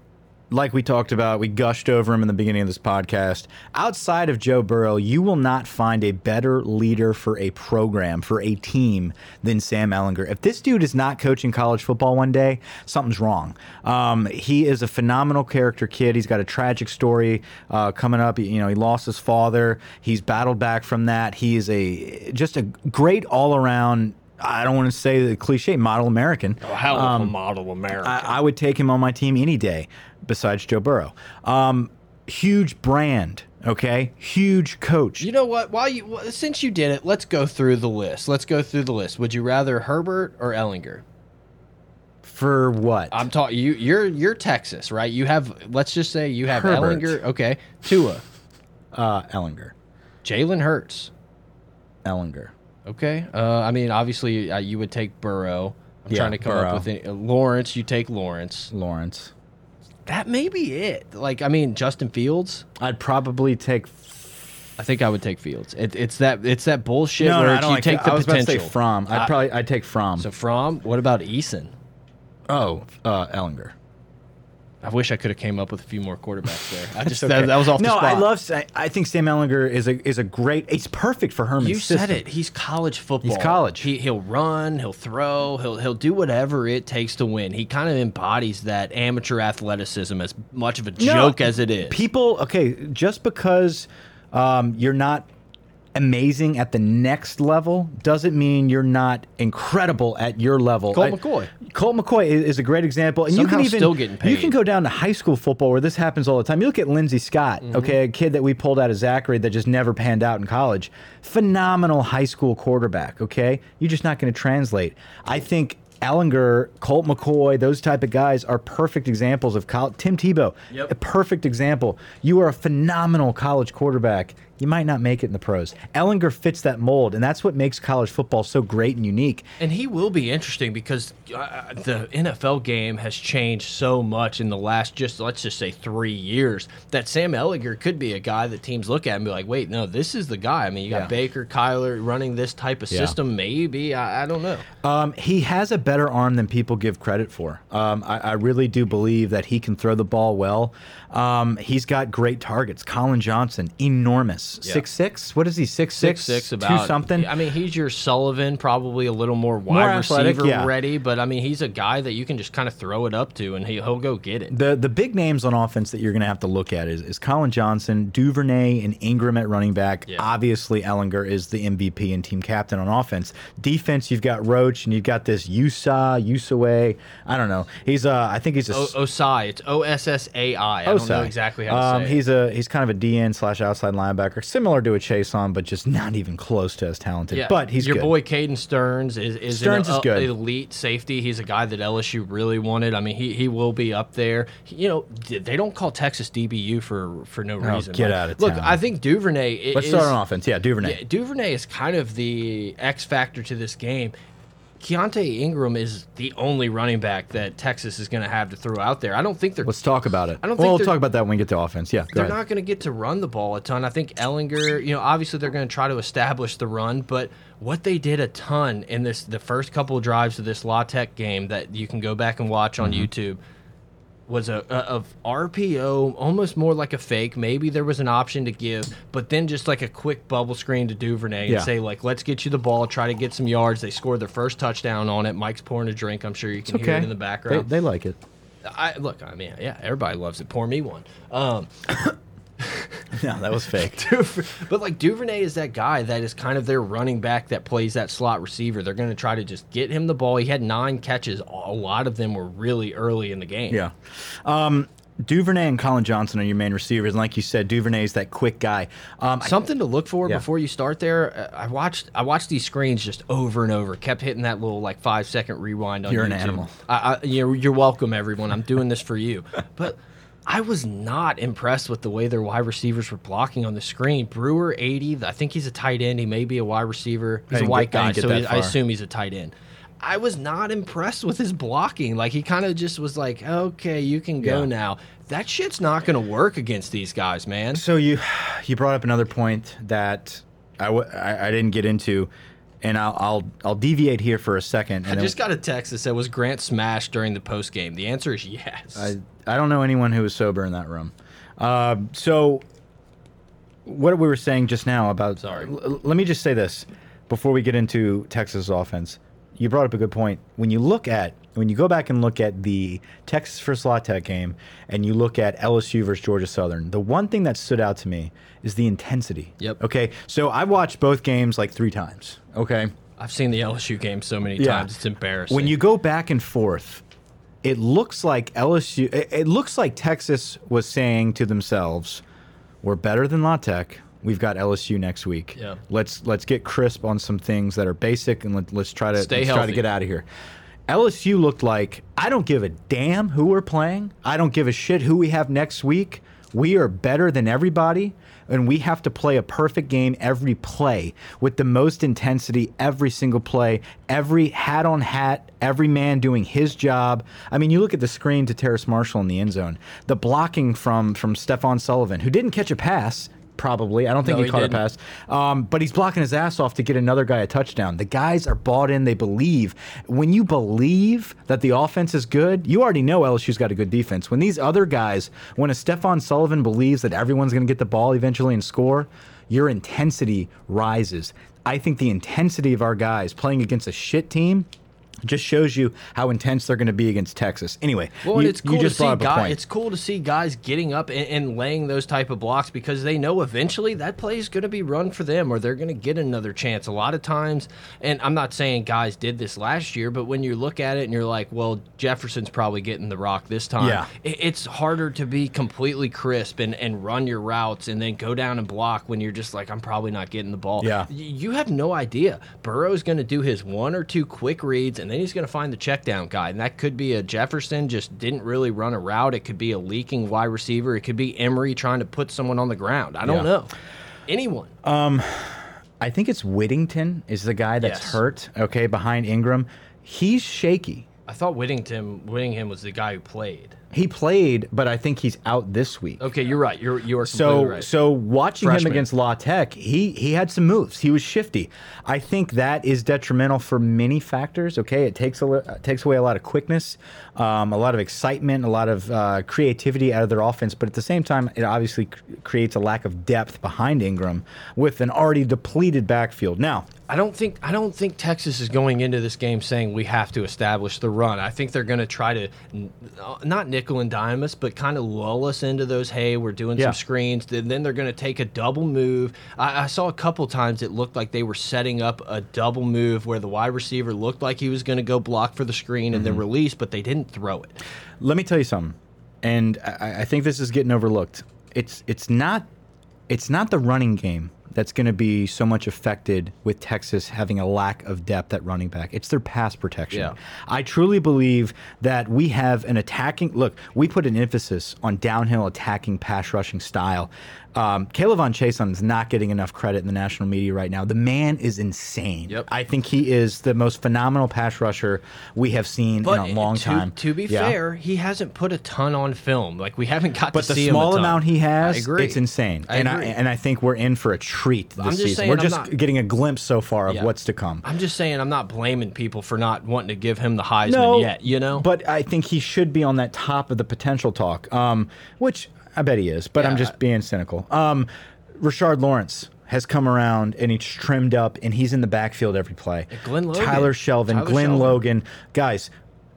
like we talked about, we gushed over him in the beginning of this podcast. Outside of Joe Burrow, you will not find a better leader for a program, for a team, than Sam Ehlinger. If this dude is not coaching college football one day, something's wrong. Um, he is a phenomenal character kid. He's got a tragic story uh, coming up. You know, he lost his father. He's battled back from that. He is a just a great all around. I don't want to say the cliche model American. Oh, hell of a model American. I, I would take him on my team any day, besides Joe Burrow. Um, huge brand, okay? Huge coach. You know what? While you since you did it, let's go through the list. Let's go through the list. Would you rather Herbert or Ehlinger? For what? I'm talking you. You're you're Texas, right? You have let's just say you have Herbert. Ehlinger. Okay, Tua, uh, Ehlinger. Jalen Hurts. Ehlinger. Okay. Uh, I mean, obviously, uh, you would take Burrow. I'm Yeah, trying to come Burrow. up with any, uh, Lawrence. You take Lawrence. Lawrence. That may be it. Like, I mean, Justin Fields. I'd probably take. I think I would take Fields. It, it's that it's that bullshit no, where no, I don't you like take I the was potential. about to say Fromm. I'd probably I'd take Fromm. So from what about Eason? oh, uh, Ehlinger. I wish I could have came up with a few more quarterbacks there. I just It's okay. that, that was off the no, spot. I love. I, I think Sam Ehlinger is a is a great. He's perfect for Herman. You system. said it. He's college football. He's college. He, he'll run. He'll throw. He'll he'll do whatever it takes to win. He kind of embodies that amateur athleticism as much of a No, joke as it is. People, okay, just because um, you're not amazing at the next level doesn't mean you're not incredible at your level. Colt I- McCoy. Colt McCoy is, is a great example, and you can even still getting you can go down to high school football where this happens all the time. You look at Lindsey Scott, Mm-hmm. okay, a kid that we pulled out of Zachary that just never panned out in college. Phenomenal high school quarterback. Okay, you're just not going to translate. I think. Ehlinger, Colt McCoy, those type of guys are perfect examples of college. Tim Tebow, Yep. a perfect example. You are a phenomenal college quarterback. You might not make it in the pros. Ehlinger fits that mold, and that's what makes college football so great and unique. And he will be interesting because uh, the NFL game has changed so much in the last just let's just say three years that Sam Ehlinger could be a guy that teams look at and be like, wait, no, this is the guy. I mean, you got Yeah. Baker, Kyler running this type of Yeah. system. Maybe I, I don't know. Um, he has a better arm than people give credit for. Um, I, I really do believe that he can throw the ball well. Um, he's got great targets. Collin Johnson, enormous, Yeah. six six. What is he? Six Six six, six about two something. I mean, he's your Sullivan, probably a little more wide More athletic, receiver yeah. ready, but I mean, he's a guy that you can just kind of throw it up to and he, he'll go get it. The the big names on offense that you're going to have to look at is, is Collin Johnson, Duvernay, and Ingram at running back. Yeah. Obviously, Ehlinger is the MVP and team captain on offense. Defense, you've got Roach and you've got this Usa, Usaway. I don't know. He's uh, I think he's a O- Ossai, it's O S S A I. I don't know exactly how um. He's a he's kind of a DN slash outside linebacker, similar to a Chaisson, but just not even close to as talented. Yeah. But he's your good. boy Caden Sterns is is Sterns an is good. elite safety. He's a guy that LSU really wanted. I mean, he, he will be up there. He- you know, they don't call Texas DBU for for no reason. Oh, get Like, out of Look, town. I think Duvernay. i- Let's is, start on offense. Yeah, Duvernay. Yeah, Duvernay is kind of the X factor to this game. Keaontay Ingram is the only running back that Texas is going to have to throw out there. I don't think they're Let's talk about it. I don't well, think we'll talk about that when we get to offense. Yeah, they're not going to get to run the ball a ton. I think Ehlinger, you know, obviously they're going to try to establish the run, but what they did a ton in this the first couple of drives of this La Tech game that you can go back and watch on mm-hmm. YouTube was a, a of RPO, almost more like a fake. Maybe there was an option to give, but then just like a quick bubble screen to Duvernay Yeah. and say like, "Let's get you the ball, try to get some yards." They scored their first touchdown on it. Mike's pouring a drink. I'm sure you can hear it in the They, background. they like it. I look. I mean, yeah, everybody loves it. Pour me one. Um, no, that was fake. but like Duvernay is that guy that is kind of their running back that plays that slot receiver. They're going to try to just get him the ball. He had nine catches. A lot of them were really early in the game. Yeah. Um, Duvernay and Collin Johnson are your main receivers, and like you said, Duvernay is that quick guy. Um, Something to look for Yeah. before you start there. uh, I watched I watched these screens just over and over. Kept hitting that little like five second rewind on You're an animal. I, I, you're, you're welcome, everyone. I'm doing this for you. But I was not impressed with the way their wide receivers were blocking on the screen. Brewer 80. I think he's a tight end. He may be a wide receiver. He's a white get- guy, so he, I assume he's a tight end. I was not impressed with his blocking. Like he kind of just was like, "Okay, you can go Yeah. now." That shit's not going to work against these guys, man. So you you brought up another point that I, w I, I didn't get into, and I'll, I'll I'll deviate here for a second. I just got a text that said, "Was Grant smashed during the post game?" The answer is yes. I I don't know anyone who was sober in that room. Uh, so what we were saying just now about Sorry. l- let me just say this before we get into Texas offense. You brought up a good point. When you look at when you go back and look at the Texas versus La Tech game and you look at LSU versus Georgia Southern, the one thing that stood out to me is the intensity. Yep. Okay. So I watched both games like three times. Okay. I've seen the LSU game so many Yeah. times; it's embarrassing. When you go back and forth, it looks like LSU. It, it looks like Texas was saying to themselves, "We're better than La Tech. We've got LSU next week. Yeah. Let's let's get crisp on some things that are basic, and let, let's try to Stay let's try to get out of here." LSU looked like I don't give a damn who we're playing. I don't give a shit who we have next week. We are better than everybody, and we have to play a perfect game every play with the most intensity every single play, every hat on hat, every man doing his job. I mean, you look at the screen to Terrace Marshall in the end zone, the blocking from from Stephen Sullivan, who didn't catch a pass. Probably, I don't think No, he, he caught didn't. a pass. Um, but he's blocking his ass off to get another guy a touchdown. The guys are bought in. They believe. When you believe that the offense is good, you already know LSU's got a good defense. When these other guys, when a Stephen Sullivan believes that everyone's going to get the ball eventually and score, your intensity rises. I think the intensity of our guys playing against a shit team just shows you how intense they're going to be against Texas. Anyway, well, you, it's cool to see brought up a guys. It's cool to see guys getting up and, and laying those type of blocks because they know eventually that play is going to be run for them, or they're going to get another chance. A lot of times, and I'm not saying guys did this last year, but when you look at it and you're like, well, Jefferson's probably getting the rock this time. Yeah. it- it's harder to be completely crisp and, and run your routes and then go down and block when you're just like, I'm probably not getting the ball. Yeah. You have no idea. Burrow's going to do his one or two quick reads, and then he's going to find the check down guy. And that could be a Jefferson just didn't really run a route. It could be a leaking wide receiver. It could be Emery trying to put someone on the ground. I don't Yeah. know. Anyone. Um, I think it's Whittington is the guy that's Yes. hurt. Okay, behind Ingram, he's shaky. I thought Whittington Whittingham was the guy who played. He played, but I think he's out this week. Okay, you're right. You're you are So, right. so watching Freshman. him against La Tech, he he had some moves. He was shifty. I think that is detrimental for many factors. Okay, it takes a li- uh, takes away a lot of quickness, um, a lot of excitement, a lot of uh, creativity out of their offense. But at the same time, it obviously creates a lack of depth behind Ingram with an already depleted backfield. Now, I don't think I don't think Texas is going into this game saying we have to establish the run. I think they're going to try to n- uh, not nickel and dime us, but kind of lull us into those. Hey, we're doing Yeah. some screens. Then then they're going to take a double move. I, I saw a couple times it looked like they were setting up a double move where the wide receiver looked like he was going to go block for the screen and Mm-hmm. then release, but they didn't throw it. let me tell you something, and I, I think this is getting overlooked. It's it's not it's not the running game that's going to be so much affected with Texas having a lack of depth at running back. It's their pass protection. Yeah. I truly believe that we have an attacking look. We put an emphasis on downhill attacking, pass rushing style. Um, K'Lavon Chaisson is not getting enough credit in the national media right now. The man is insane. Yep. I think he is the most phenomenal pass rusher we have seen in a long to, time. To be Yeah. fair, he hasn't put a ton on film. Like we haven't got But to the see small him a ton. amount he has, I agree. it's insane. I and agree. I and I think we're in for a treat this season. saying we're I'm just not- getting a glimpse so far of Yeah. what's to come. I'm just saying I'm not blaming people for not wanting to give him the Heisman no, yet, you know? But I think he should be on that top of the potential talk, um, which I bet he is. But I'm just being cynical. Um, Rashard Lawrence has come around and he's trimmed up and he's in the backfield every play. Glenn Logan. Tyler Shelvin, Tyler Glenn. Logan, guys.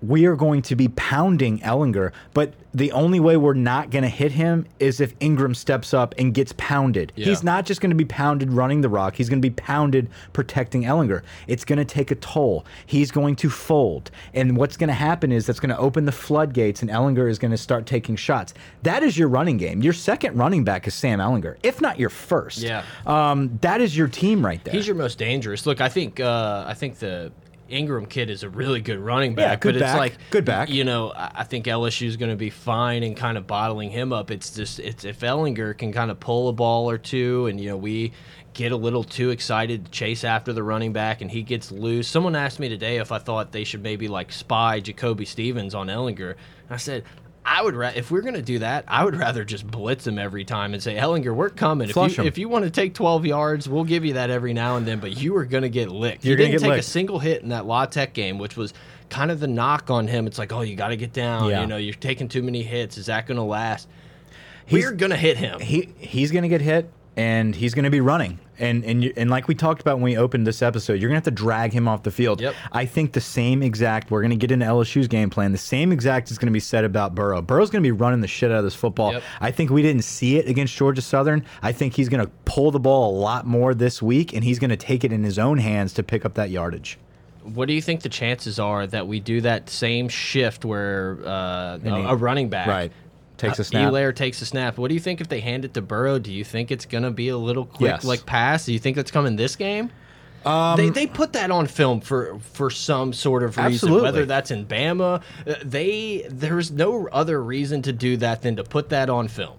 We are going to be pounding Ehlinger, but the only way we're not going to hit him is if Ingram steps up and gets pounded. Yeah. He's not just going to be pounded running the rock, he's going to be pounded protecting Ehlinger. It's going to take a toll. He's going to fold. And what's going to happen is that's going to open the floodgates and Ehlinger is going to start taking shots. That is your running game. Your second running back is Sam Ehlinger, if not your first. Yeah. Um, that is your team right there. He's your most dangerous. Look, I think uh, I think the Ingram kid is a really good running back, Yeah, good but it's back. like Good back. You know, I I think LSU is going to be fine and kind of bottling him up. It's just it's if Ehlinger can kind of pull a ball or two, and you know we get a little too excited to chase after the running back, and he gets loose. Someone asked me today if I thought they should maybe like spy Jacoby Stevens on Ehlinger, and I said. I would ra- if we're gonna do that, I would rather just blitz him every time and say, Ehlinger, we're coming. If Flush you, him. if you want to take 12 yards, we'll give you that every now and then, but you are going to get licked. You're he gonna didn't take a single hit in that La Tech game, which was kind of the knock on him. It's like, oh, you got to get down. Yeah. You know, you're taking too many hits. Is that going to last? He's- We're going to hit him. he he's going to get hit and he's going to be running. And and you, and like we talked about when we opened this episode you're going to have to drag him off the field. Yep. i think the same exact we're going to get into lsu's game plan the same exact is going to be said about burrow. Burrow's going to be running the shit out of this football. Yep. i think we didn't see it against georgia southern. I think he's going to pull the ball a lot more this week and he's going to take it in his own hands to pick up that yardage. What do you think the chances are that we do that same shift where uh, a, a running back right takes Uh, a snap Helaire takes a snap. What do you think if they hand it to Burrow? Do you think it's going to be a little quick Yes. like pass? Do you think that's coming this game? Um, they, they put that on film for for some sort of reason, Absolutely. whether that's in Bama. uh, They there's no other reason to do that than to put that on film.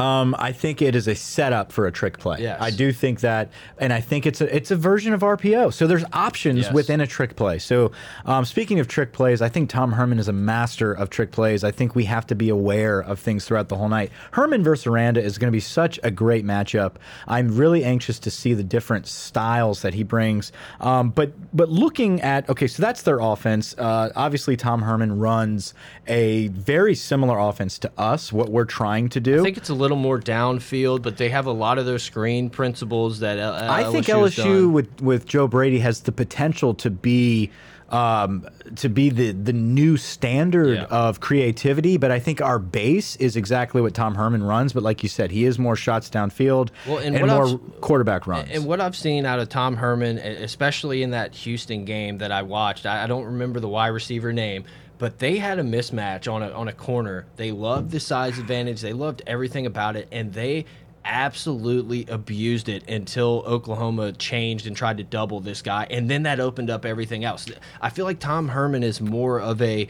Um, I think it is a setup for a trick play. Yes. I do think that, and I think it's a it's a version of RPO. So there's options Yes. within a trick play. So um, speaking of trick plays, I think Tom Herman is a master of trick plays. I think we have to be aware of things throughout the whole night. Herman versus Aranda is going to be such a great matchup. I'm really anxious to see the different styles that he brings. Um, but but looking at okay, so that's their offense. Uh, obviously, Tom Herman runs a very similar offense to us. What we're trying to do. I think it's a little more downfield, but they have a lot of those screen principles that uh, I think LSU has done. with with Joe Brady has the potential to be um, to be the the new standard Yeah. of creativity. But I think our base is exactly what Tom Herman runs. But like you said, he is more shots downfield Well, and and, more I've- quarterback runs. And what I've seen out of Tom Herman, especially in that Houston game that I watched, I, I don't remember the wide receiver name, but they had a mismatch on a on a corner. They loved the size advantage. They loved everything about it, and they absolutely abused it until Oklahoma changed and tried to double this guy, and then that opened up everything else. I feel like Tom Herman is more of a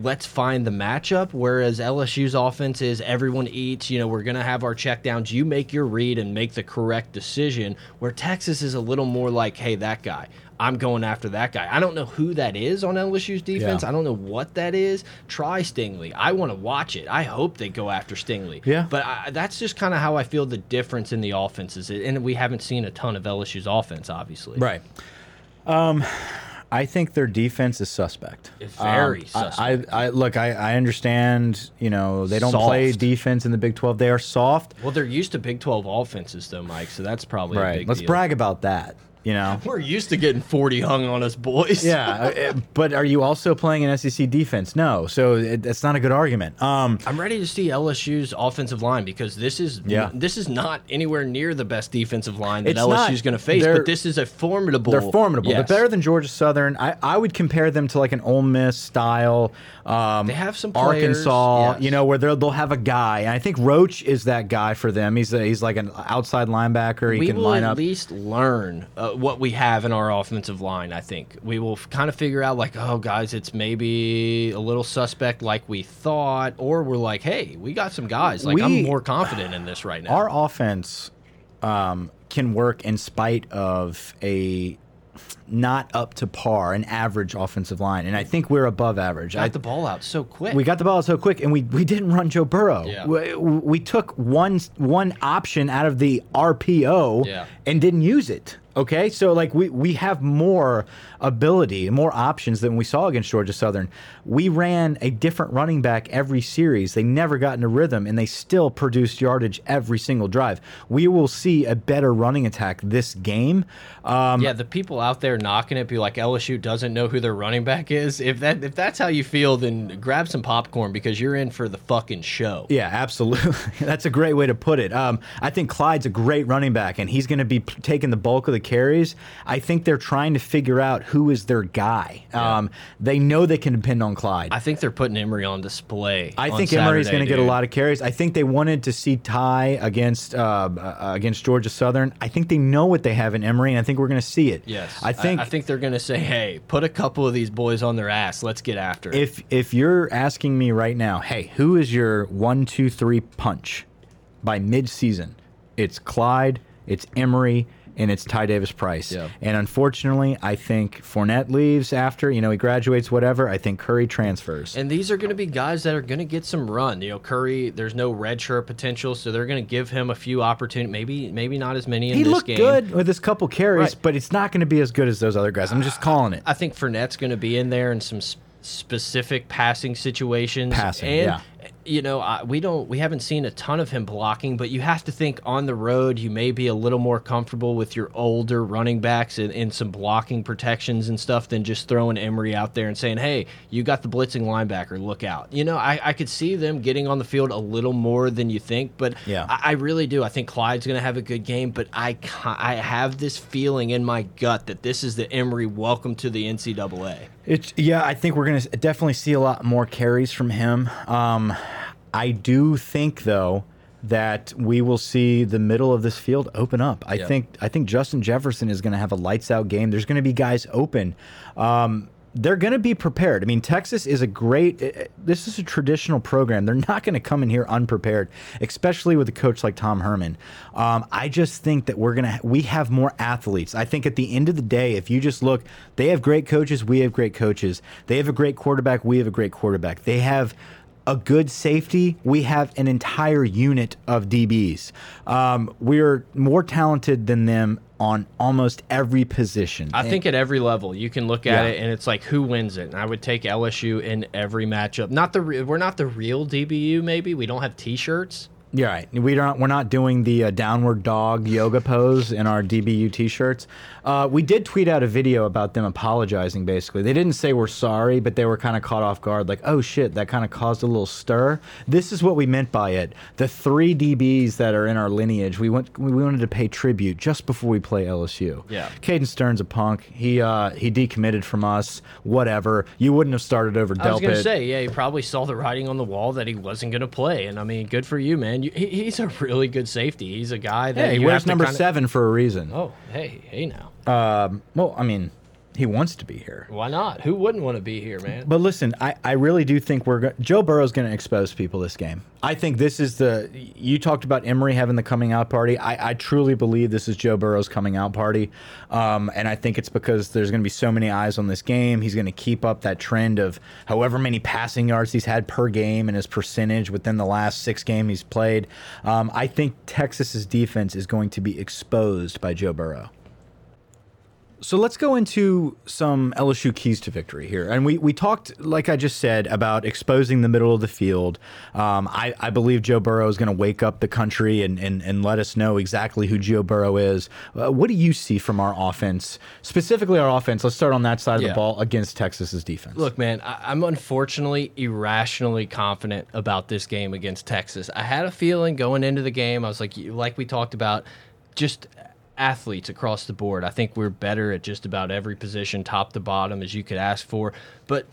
let's find the matchup. Whereas LSU's offense is everyone eats. You know, we're going to have our checkdowns. You make your read and make the correct decision. Where Texas is a little more like, hey, that guy. I'm going after that guy. I don't know who that is on LSU's defense. Yeah. I don't know what that is. Try Stingley. I want to watch it. I hope they go after Stingley. Yeah. But I, that's just kind of how I feel the difference in the offenses. And we haven't seen a ton of LSU's offense, obviously. right. Um, I think their defense is suspect. It's Very Um, suspect. I, I look. I, I understand. You know, they don't play defense in the Big Twelve. They are soft. Well, they're used to Big 12 offenses, though, Mike. So that's probably a Right. Let's deal. brag about that. You know. We're used to getting 40 hung on us, boys. Yeah, uh, but are you also playing an SEC defense? No, so it, that's not a good argument. Um, I'm ready to see LSU's offensive line because this is Yeah. this is not anywhere near the best defensive line that It's LSU's going to face, but this is a formidable. they're formidable. Yes. They're better than Georgia Southern. I, I would compare them to like an Ole Miss style. Um, They have some players, Arkansas, yes. you know, where they'll they'll have a guy, and I think Roach is that guy for them. He's a, he's like an outside linebacker. He we can will line at up. least learn uh, what we have in our offensive line. I think we will kind of figure out like, oh, guys, it's maybe a little suspect like we thought, or we're like, hey, we got some guys. Like I'm more confident in this right now. Our offense um, can work in spite of a not up to par, an average offensive line, and I think we're above average. got I, the ball out so quick. We got the ball out so quick, and we, we didn't run Joe Burrow. Yeah. We, we took one one option out of the RPO Yeah. and didn't use it. Okay, so like we we have more ability, more options than we saw against Georgia Southern. We ran a different running back every series. They never got into rhythm, and they still produced yardage every single drive. We will see a better running attack this game. Um, yeah, the people out there knocking it be like LSU doesn't know who their running back is. If that if that's how you feel, then grab some popcorn because you're in for the fucking show. Yeah, absolutely. That's a great way to put it. Um, I think Clyde's a great running back, and he's going to be taking the bulk of the carries. I think they're trying to figure out who is their guy. Yeah. Um, they know they can depend on Clyde. I think they're putting Emery on display. I on think Saturday, Emery's going to get a lot of carries. I think they wanted to see Ty against uh, uh, against Georgia Southern. I think they know what they have in Emery, and I think we're going to see it. Yes, I think. I, I think they're going to say, "Hey, put a couple of these boys on their ass. Let's get after it." If if you're asking me right now, hey, who is your one, two, three punch by mid-season? It's Clyde, it's Emery, and it's Ty Davis Price. Yeah. And unfortunately, I think Fournette leaves after, you know, he graduates, whatever. I think Curry transfers. And these are going to be guys that are going to get some run. You know, Curry, there's no redshirt potential, so they're going to give him a few opportunities. Maybe, maybe not as many in he this looked game. good with his couple carries, Right. but it's not going to be as good as those other guys. I'm just calling it. I think Fournette's going to be in there in some specific passing situations. Passing, and, yeah. You know, I, we don't, we haven't seen a ton of him blocking, but you have to think on the road, you may be a little more comfortable with your older running backs and, and some blocking protections and stuff than just throwing Emery out there and saying, "Hey, you got the blitzing linebacker, look out." You know, I, I could see them getting on the field a little more than you think, but Yeah. I, I really do. I think Clyde's going to have a good game, but I, I have this feeling in my gut that this is the Emery welcome to the NCAA. It's yeah, I think we're gonna definitely see a lot more carries from him. Um, I do think though that we will see the middle of this field open up. I Yeah. think I think Justin Jefferson is going to have a lights out game. There's going to be guys open. Um, they're going to be prepared. I mean, Texas is a great. eh, eh, This is a traditional program. They're not going to come in here unprepared, especially with a coach like Tom Herman. Um, I just think that we're gonna. We have more athletes. I think at the end of the day, if you just look, they have great coaches. We have great coaches. They have a great quarterback. We have a great quarterback. They have a good safety, we have an entire unit of DBs. Um, we're more talented than them on almost every position. I think at every level you can look at Yeah. it and it's like who wins it. And I would take LSU in every matchup. Not the re- we're not the real DBU. Maybe we don't have T-shirts. You're right. We don't. We're not doing the uh, downward dog yoga pose in our DBU T-shirts. Uh, we did tweet out a video about them apologizing. Basically, they didn't say we're sorry, but they were kind of caught off guard. Like, oh shit, that kind of caused a little stir. This is what we meant by it. The three DBs that are in our lineage, we went. We wanted to pay tribute just before we play LSU. Yeah. Caden Stern's a punk. He uh, he decommitted from us. Whatever. You wouldn't have started over I was going to say, yeah, he probably saw the writing on the wall that he wasn't going to play. And I mean, good for you, man. You, he, he's a really good safety. He's a guy that Hey, he you wears number kinda- seven for a reason. Oh, hey, hey now. Um, well, I mean, he wants to be here. Why not? Who wouldn't want to be here, man? But listen, I, I really do think we're go Joe Burrow's going to expose people this game. I think this is the you talked about Emery having the coming out party. I, I truly believe this is Joe Burrow's coming out party, um, and I think it's because there's going to be so many eyes on this game. He's going to keep up that trend of however many passing yards he's had per game and his percentage within the last six games he's played. Um, I think Texas's defense is going to be exposed by Joe Burrow. So let's go into some LSU keys to victory here. And we, we talked, like I just said, about exposing the middle of the field. Um, I, I believe Joe Burrow is going to wake up the country and, and, and let us know exactly who Joe Burrow is. Uh, what do you see from our offense, specifically our offense? Let's start on that side of Yeah. the ball against Texas's defense. Look, man, I, I'm unfortunately irrationally confident about this game against Texas. I had a feeling going into the game. I was like, like we talked about, just athletes across the board. I think we're better at just about every position, top to bottom, as you could ask for. But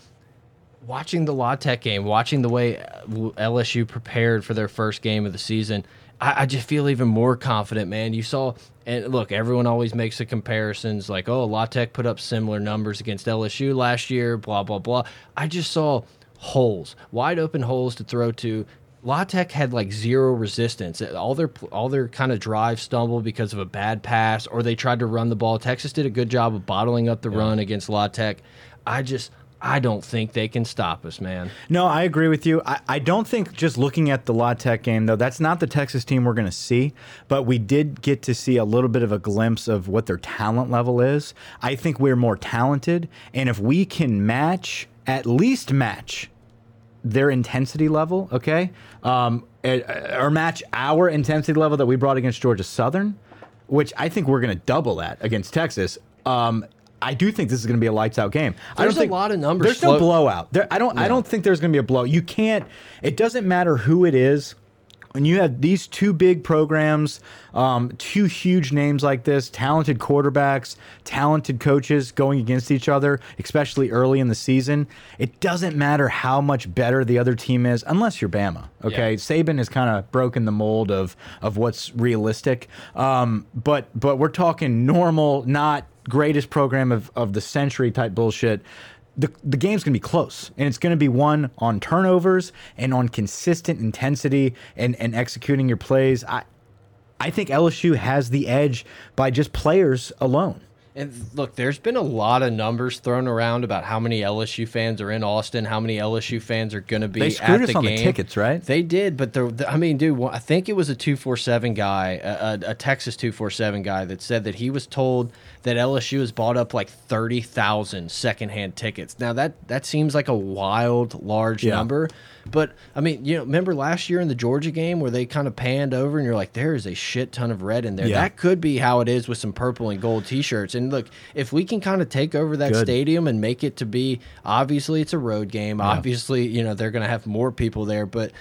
watching the La Tech game, watching the way uh, LSU prepared for their first game of the season, I, I just feel even more confident, man. You saw, and look, everyone always makes the comparisons like, oh, La Tech put up similar numbers against LSU last year, blah, blah, blah. I just saw holes, wide open holes to throw to. La Tech had like zero resistance. All their all their kind of drive stumbled because of a bad pass, or they tried to run the ball. Texas did a good job of bottling up the run against La Tech. I just I don't think they can stop us, man. No, I agree with you. I, I don't think just looking at the La Tech game, though, that's not the Texas team we're going to see. But we did get to see a little bit of a glimpse of what their talent level is. I think we're more talented. And if we can match, at least match, their intensity level, okay, um, eh, or match our intensity level that we brought against Georgia Southern, which I think we're going to double that against Texas. Um, I do think this is going to be a lights out game. I There's don't think a lot of numbers There's no blowout. There, I don't. I don't think there's going to be a blow. You can't. It doesn't matter who it is. When you have these two big programs, um, two huge names like this, talented quarterbacks, talented coaches going against each other, especially early in the season, it doesn't matter how much better the other team is, unless you're Bama. Okay, Yeah. Saban has kind of broken the mold of of what's realistic. Um, but but we're talking normal, not greatest program of, of the century type bullshit. The, the game's going to be close, and it's going to be won on turnovers and on consistent intensity and, and executing your plays. I I think LSU has the edge by just players alone. And look, there's been a lot of numbers thrown around about how many LSU fans are in Austin, how many LSU fans are going to be They screwed at us the on the tickets, right? They did, but the, I mean, dude, I think it was a two four seven guy, a, a, a Texas two four seven guy that said that he was told that LSU has bought up like thirty thousand secondhand tickets. Now that that seems like a wild, large Yeah. number. But I mean, you know, remember last year in the Georgia game where they kind of panned over and you're like, there is a shit ton of red in there. Yeah. That could be how it is with some purple and gold T-shirts. And look, if we can kind of take over that Good. stadium and make it to be, obviously it's a road game. Obviously, you know they're going to have more people there. But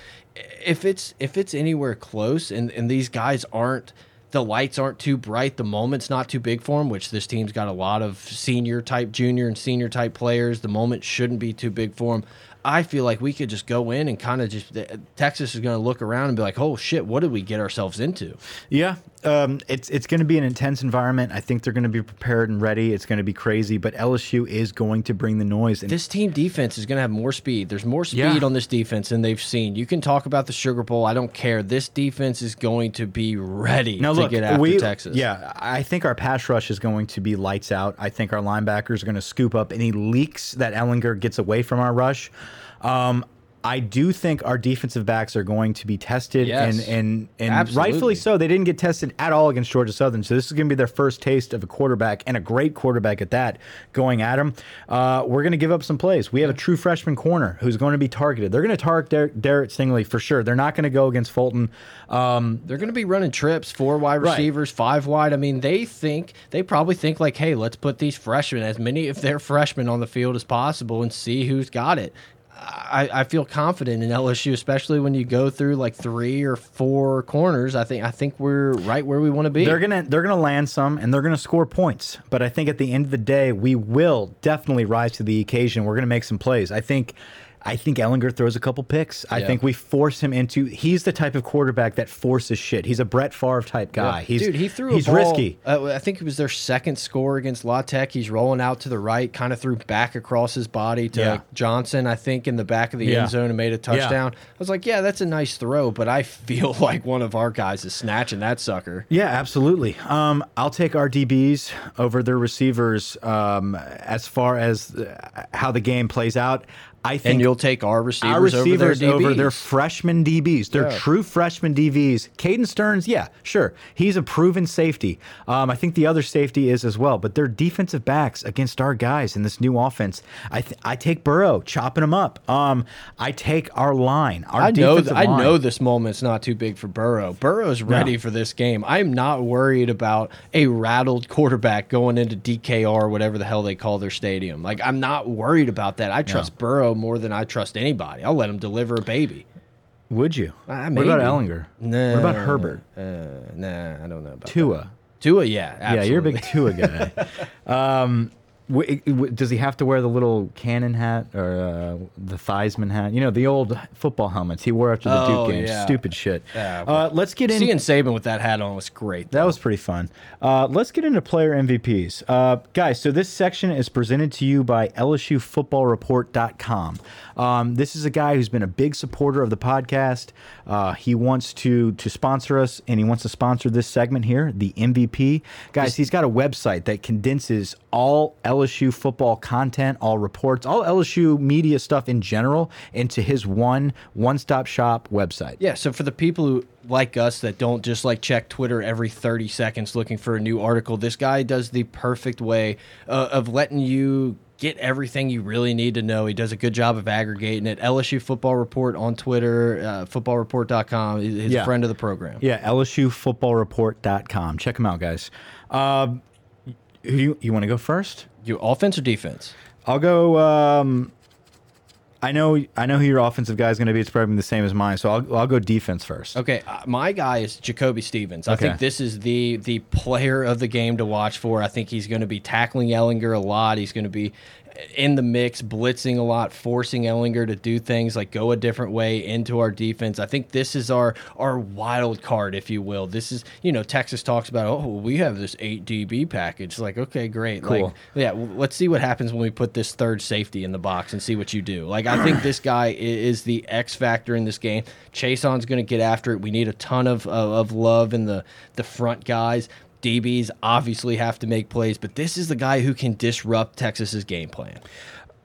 if it's if it's anywhere close and and these guys aren't. The lights aren't too bright. The moment's not too big for them, which this team's got a lot of senior type, junior and senior type players. The moment shouldn't be too big for them. I feel like we could just go in and kind of just Texas is going to look around and be like, "Oh shit, what did we get ourselves into?" Yeah, um, it's it's going to be an intense environment. I think they're going to be prepared and ready. It's going to be crazy, but LSU is going to bring the noise. And This team defense is going to have more speed. There's more speed Yeah. on this defense than they've seen. You can talk about the Sugar Bowl. I don't care. This defense is going to be ready now to look, get after we, Texas. Yeah, I think our pass rush is going to be lights out. I think our linebackers are going to scoop up any leaks that Ehlinger gets away from our rush. Um, I do think our defensive backs are going to be tested, Yes. and and and Absolutely. rightfully so. They didn't get tested at all against Georgia Southern, so this is going to be their first taste of a quarterback and a great quarterback at that going at them. Uh, we're going to give up some plays. We have a true freshman corner who's going to be targeted. They're going to target Der Derek Stingley for sure. They're not going to go against Fulton. Um, They're going to be running trips, four wide Right. receivers, five wide. I mean, they think they probably think like, "Hey, let's put these freshmen, as many of their freshmen on the field as possible, and see who's got it." I, I feel confident in LSU, especially when you go through like three or four corners. I think I think we're right where we want to be. They're gonna they're gonna land some and they're gonna score points. But I think at the end of the day, we will definitely rise to the occasion. We're gonna make some plays. I think I think Ehlinger throws a couple picks. I Yeah. think we force him into. He's the type of quarterback that forces shit. He's a Brett Favre type guy. He's Dude, he threw He's a ball, risky. Uh, I think it was their second score against La Tech. He's rolling out to the right, kind of threw back across his body to Yeah. Johnson, I think, in the back of the Yeah. end zone and made a touchdown. I was like, yeah, that's a nice throw, but I feel like one of our guys is snatching that sucker. Yeah, absolutely. Um, I'll take our DBs over their receivers um, as far as uh, how the game plays out. I think And you'll take our receivers, our receivers over their, over their freshman DBs. They're Yeah. true freshman DBs. Caden Sterns, yeah, sure. He's a proven safety. Um, I think the other safety is as well, but they're defensive backs against our guys in this new offense. I th I take Burrow, chopping them up. Um, I take our line. Our I know, th- I know this moment's not too big for Burrow. Burrow's ready for this game. I'm not worried about a rattled quarterback going into DKR, whatever the hell they call their stadium. Like, I'm not worried about that. I trust Burrow more than I trust anybody. I'll let him deliver a baby. Would you? Uh, what about. Ehlinger? Nah, What about Herbert? Uh, nah, I don't know about Tua. that. Tua, yeah, absolutely. Yeah, you're a big Tua guy. um, does he have to wear the little cannon hat or uh, the Theismann hat? You know, the old football helmets he wore after the Oh, Duke game. yeah. Stupid shit. Yeah, uh, let's get in. Seeing Saban with that hat on was great. That was pretty fun. Uh, let's get into player MVPs. Uh, guys, so this section is presented to you by LSUFootballReport.com. Um, this is a guy who's been a big supporter of the podcast. Uh, he wants to to sponsor us, and he wants to sponsor this segment here, the MVP. Guys, he's got a website that condenses all LSU football content, all reports, all LSU media stuff in general into his one one stop shop website. Yeah, so for the people who like us that don't just like check Twitter every 30 seconds looking for a new article, this guy does the perfect way uh, of letting you get everything you really need to know. He does a good job of aggregating it. LSU Football Report on Twitter, uh, footballreport.com. He's Yeah. a friend of the program. Yeah, LSUfootballreport.com. Check him out, guys. Um, who you, you want to go first? You offense or defense? I'll go. Um, I know. I know who your offensive guy is going to be. It's probably the same as mine. So I'll, I'll go defense first. Okay, uh, my guy is Jacoby Stevens. I Okay. think this is the the player of the game to watch for. I think he's going to be tackling Ehlinger a lot. He's going to be in the mix, blitzing a lot, forcing Ehlinger to do things like go a different way into our defense. I think this is our our wild card, if you will. This is you know Texas talks about oh we have this eight DB package. Like okay, great. Cool. Like yeah, let's see what happens when we put this third safety in the box and see what you do. Like I think this guy is the X factor in this game. Chaisson's going to get after it. We need a ton of, of of love in the the front guys. DBs obviously have to make plays, but this is the guy who can disrupt Texas's game plan.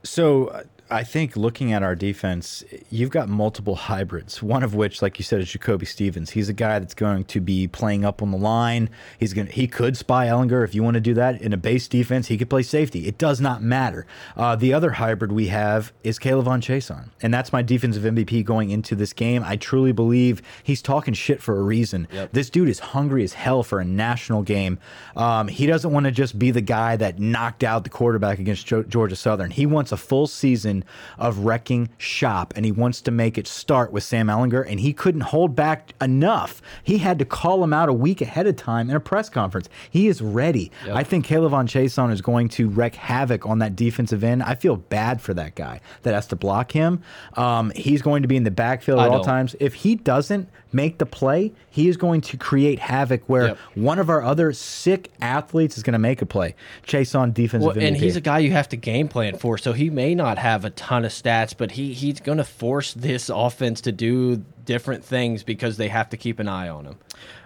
So uh, I think looking at our defense, you've got multiple hybrids. One of which, like you said, is Jacoby Stevens. He's a guy that's going to be playing up on the line. He's going. to He could spy Ehlinger if you want to do that in a base defense. He could play safety. It does not matter. Uh, the other hybrid we have is Caleb Chaisson, and that's my defensive MVP going into this game. I truly believe he's talking shit for a reason. This dude is hungry as hell for a national game. Um, he doesn't want to just be the guy that knocked out the quarterback against Georgia Southern. He wants a full season of wrecking shop, and he wants to make it start with Sam Ehlinger. And he couldn't hold back enough. He had to call him out a week ahead of time in a press conference. He is ready. I think K'Lavon Chaisson is going to wreak havoc on that defensive end. I feel bad for that guy that has to block him. Um, he's going to be in the backfield at all times. If he doesn't make the play, he is going to create havoc where Yep. one of our other sick athletes is going to make a play. Chaisson defensive Well, and MVP. he's a guy you have to game plan for, so he may not have a ton of stats, but he he's going to force this offense to do different things because they have to keep an eye on him.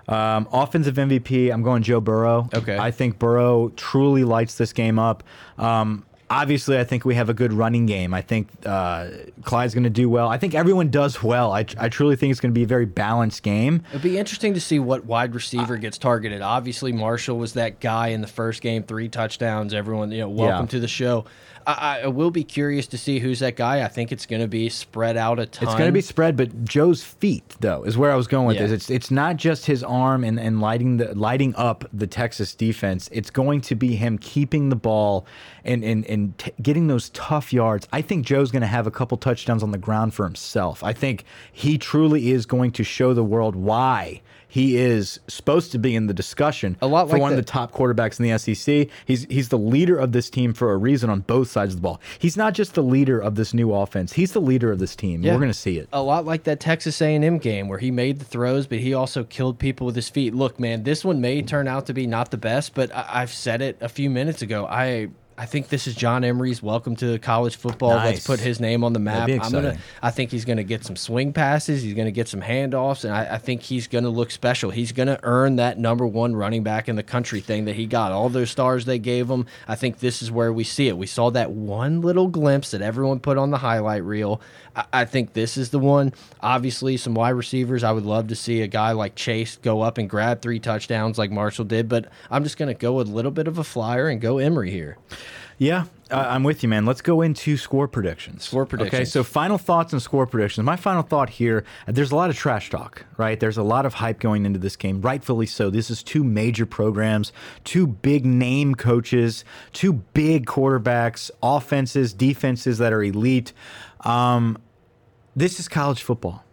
Um, offensive MVP, I'm going Joe Burrow. Okay. I think Burrow truly lights this game up. Um, obviously, I think we have a good running game. I think uh, Clyde's going to do well. I think everyone does well. I, I truly think it's going to be a very balanced game. It'd be interesting to see what wide receiver gets targeted. Obviously, Marshall was that guy in the first game, three touchdowns. Everyone, you know, welcome Yeah. to the show. I, I will be curious to see who's that guy. I think it's going to be spread out a ton. It's going to be spread, but Joe's feet, though, is where I was going with Yeah. this. It's it's not just his arm and, and lighting the lighting up the Texas defense. It's going to be him keeping the ball and and and t getting those tough yards. I think Joe's going to have a couple touchdowns on the ground for himself. I think he truly is going to show the world why he is supposed to be in the discussion A lot for like one the- of the top quarterbacks in the SEC. He's he's the leader of this team for a reason on both sides of the ball. He's not just the leader of this new offense. He's the leader of this team. Yeah. We're going to see it. a lot like that Texas A&M game where he made the throws, but he also killed people with his feet. Look, man, this one may turn out to be not the best, but I I've said it a few minutes ago. I I think this is John Emery's welcome to college football. Nice. Let's put his name on the map. I'm gonna. I think he's gonna get some swing passes. He's gonna get some handoffs, and I, I think he's gonna look special. He's gonna earn that number one running back in the country thing that he got. All those stars they gave him. I think this is where we see it. We saw that one little glimpse that everyone put on the highlight reel. I, I think this is the one. Obviously, some wide receivers. I would love to see a guy like Chase go up and grab three touchdowns like Marshall did, but I'm just gonna go with a little bit of a flyer and go Emery here. Yeah, uh, I'm with you, man. Let's go into score predictions. Score predictions. Okay, so final thoughts and score predictions. My final thought here there's a lot of trash talk, right? There's a lot of hype going into this game, rightfully so. This is two major programs, two big name coaches, two big quarterbacks, offenses, defenses that are elite. Um, this is college football.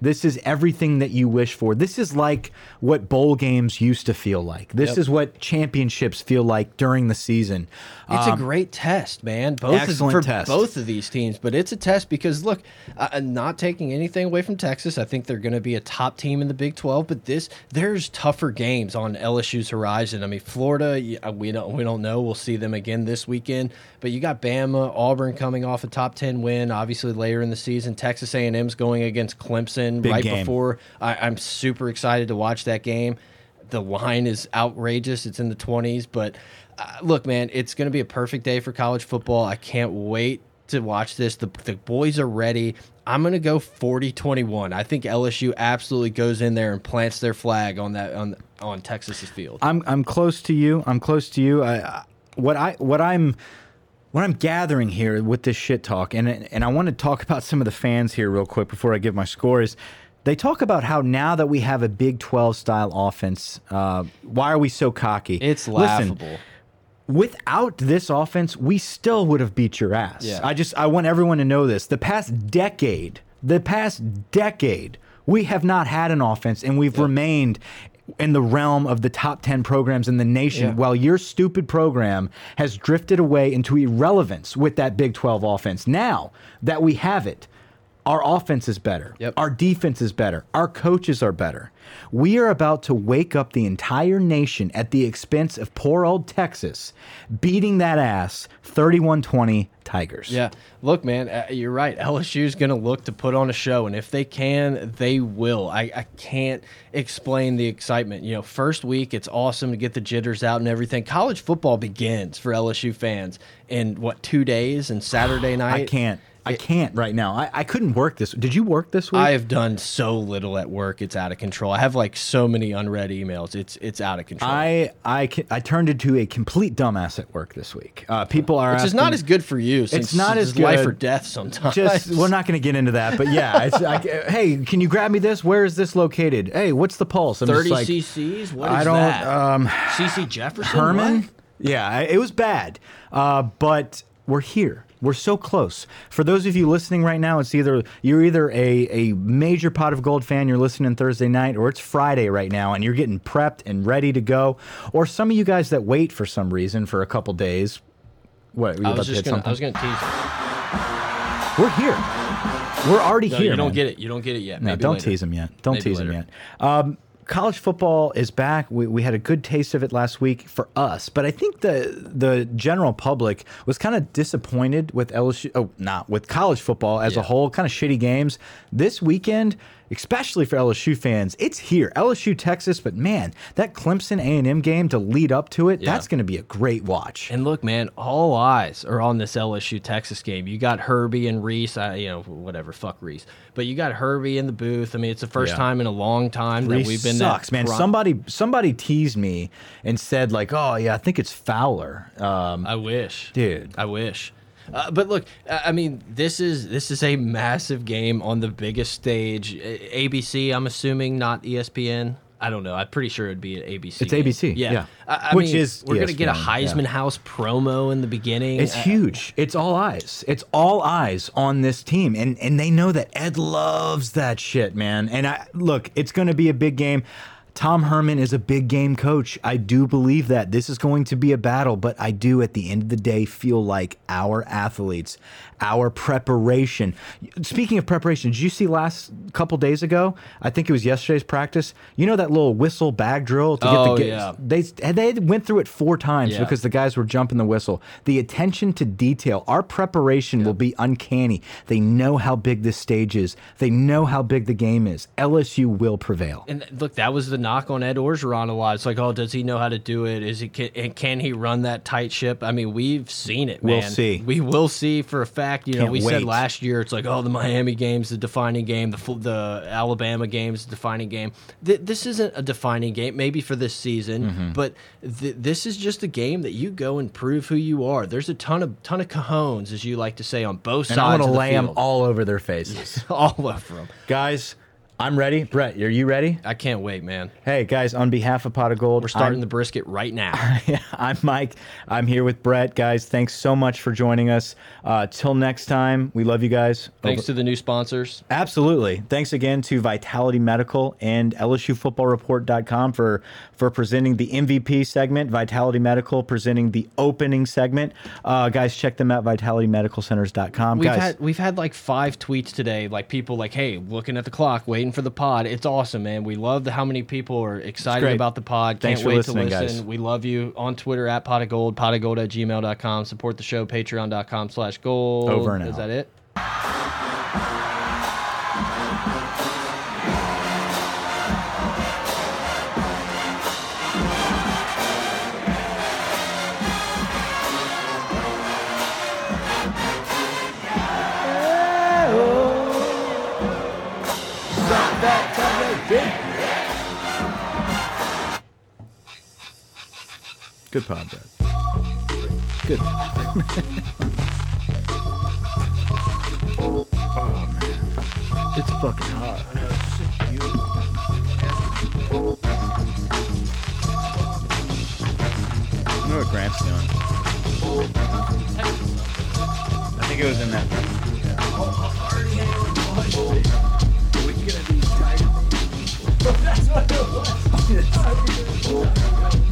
This is everything that you wish for. This is like what bowl games used to feel like. This Yep. is what championships feel like during the season. It's a great test, man. Both of- Um, excellent for test. both of these teams, but it's a test because look, uh, uh, not taking anything away from Texas, I think they're going to be a top team in the Big Twelve. But this, there's tougher games on LSU's horizon. I mean, Florida, we don't we don't know. We'll see them again this weekend. But you got Bama, Auburn coming off a top ten win, obviously later in the season. Texas A&M's going against Clemson Big right game. before. I, I'm super excited to watch that game. the line is outrageous. It's in the 20s. But uh, look, man, it's going to be a perfect day for college football. I can't wait to watch this. The, the boys are ready. I'm going to go 40-21. I think LSU absolutely goes in there and plants their flag on that on on Texas's field. I'm I'm close to you. I'm close to you. I, I, what I what I'm what I'm gathering here with this shit talk, and and I want to talk about some of the fans here real quick before I give my score. Is they talk about how now that we have a Big 12 style offense, uh, why are we so cocky? It's laughable. Listen, without this offense, we still would have beat your ass. Yeah. I just I want everyone to know this. The past decade, the past decade, we have not had an offense and we've remained in the realm of the top 10 programs in the nation Yeah. while your stupid program has drifted away into irrelevance with that Big 12 offense. Now that we have it, our offense is better. Yep. Our defense is better. Our coaches are better. We are about to wake up the entire nation at the expense of poor old Texas, beating that ass 31 20 Tigers. Yeah. Look, man, uh, you're right. LSU's going to look to put on a show, and if they can, they will. I, I can't explain the excitement. You know, first week, it's awesome to get the jitters out and everything. College football begins for LSU fans in what, two days and Saturday night? I can't. I can't right now. I, I couldn't work this. Did you work this week? I have done so little at work; it's out of control. I have like so many unread emails; it's it's out of control. I I I turned into a complete dumbass at work this week. Uh, people are Which is not as good for you. Since not it's as life or death sometimes. just we're not going to get into that, but yeah, it's like, hey, can you grab me this? Where is this located? Hey, what's the pulse? I'm thirty like, CCs. What is I don't. that? Um, CC Jefferson. Herman. What? Yeah, it was bad, uh, but we're here. We're so close. For those of you listening right now, it's either you're either a, a major pot of gold fan, you're listening Thursday night, or it's Friday right now and you're getting prepped and ready to go. Or some of you guys that wait for some reason for a couple days. What? I about was to just hit gonna. I was gonna tease. We're here. We're already No, here. you don't man. get it. You don't get it yet. No, don't later. tease him yet. Don't Maybe tease him yet. Um, college football is back. We, we had a good taste of it last week for us, but I think the the general public was kind of disappointed with LSU. Oh, not with college football as a whole. Kind of shitty games this weekend, especially for LSU fans. It's here, LSU Texas, but man, that Clemson A and M game to lead up to it, Yeah. that's going to be a great watch. And look, man, all eyes are on this LSU Texas game. You got Herbie and Rece. I, you know, whatever, fuck Rece. But you got Herbie in the booth. I mean, it's the first Yeah. time in a long time that we've been sucks, man. Somebody somebody teased me and said like, "Oh yeah, I think it's Fowler." Um, I wish, Dude. I wish. Uh, but look, I mean, this is this is a massive game on the biggest stage. ABC, I'm assuming, not ESPN. I don't know. I'm pretty sure it'd be at ABC. It's. ABC, Yeah, yeah. I, I Which mean, is we're gonna get a ESPN, yeah. Heisman House promo in the beginning. It's Uh, huge. It's all eyes. It's all eyes on this team, and and they know that Ed loves that shit, man. And I look, it's going to be a big game. Tom Herman is a big game coach. I do believe that this is going to be a battle, but I do at the end of the day feel like our athletes, our preparation. Speaking of preparation, did you see last couple days ago? I think it was yesterday's practice. You know that little whistle bag drill to Oh, get the oh, yeah. they they went through it four times Yeah. because the guys were jumping the whistle. The attention to detail, our preparation will be uncanny. They know how big this stage is. They know how big the game is. LSU will prevail. And look, that was the knock on Ed Orgeron a lot. It's like, oh, does he know how to do it? Is he can, and can he run that tight ship? I mean, we've seen it, man. We'll see. We will see for a fact. You know, Can't we said wait. last year it's like, oh, the Miami game's the defining game. The the Alabama game's the defining game. Th this isn't a defining game, maybe for this season, Mm-hmm. but th this is just a game that you go and prove who you are. There's a ton of ton of cajones, as you like to say, on both And I'm sides going to of the lay them all over their faces. all over them. guys, I'm ready. Brett, are you ready? I can't wait, man. Hey, guys, on behalf of Pot of Gold, We're starting I'm- the brisket right now. I'm Mike. I'm here with Brett. Guys, thanks so much for joining us. Uh, till next time, we love you guys. Thanks to the new sponsors. Absolutely. Thanks again to Vitality Medical and LSUFootballReport.com for for presenting the MVP segment. Vitality Medical presenting the opening segment. Uh, guys, check them out. VitalityMedicalCenters.com. We've guys, had we've had like five tweets today, like people like, "Hey, looking at the clock, waiting for the pod." It's awesome, man. We love the, how many people are excited about the pod. Thanks Can't for wait listening, to listen. guys. We love you on Twitter at pot of gold, pot of gold at gmail.com. Support the show, patreon.com slash gold. Over and Is out. that it? Good pod, Brad. Good. oh, man. It's fucking hot. I know what Grant's doing. I think it was in that. That's what it was.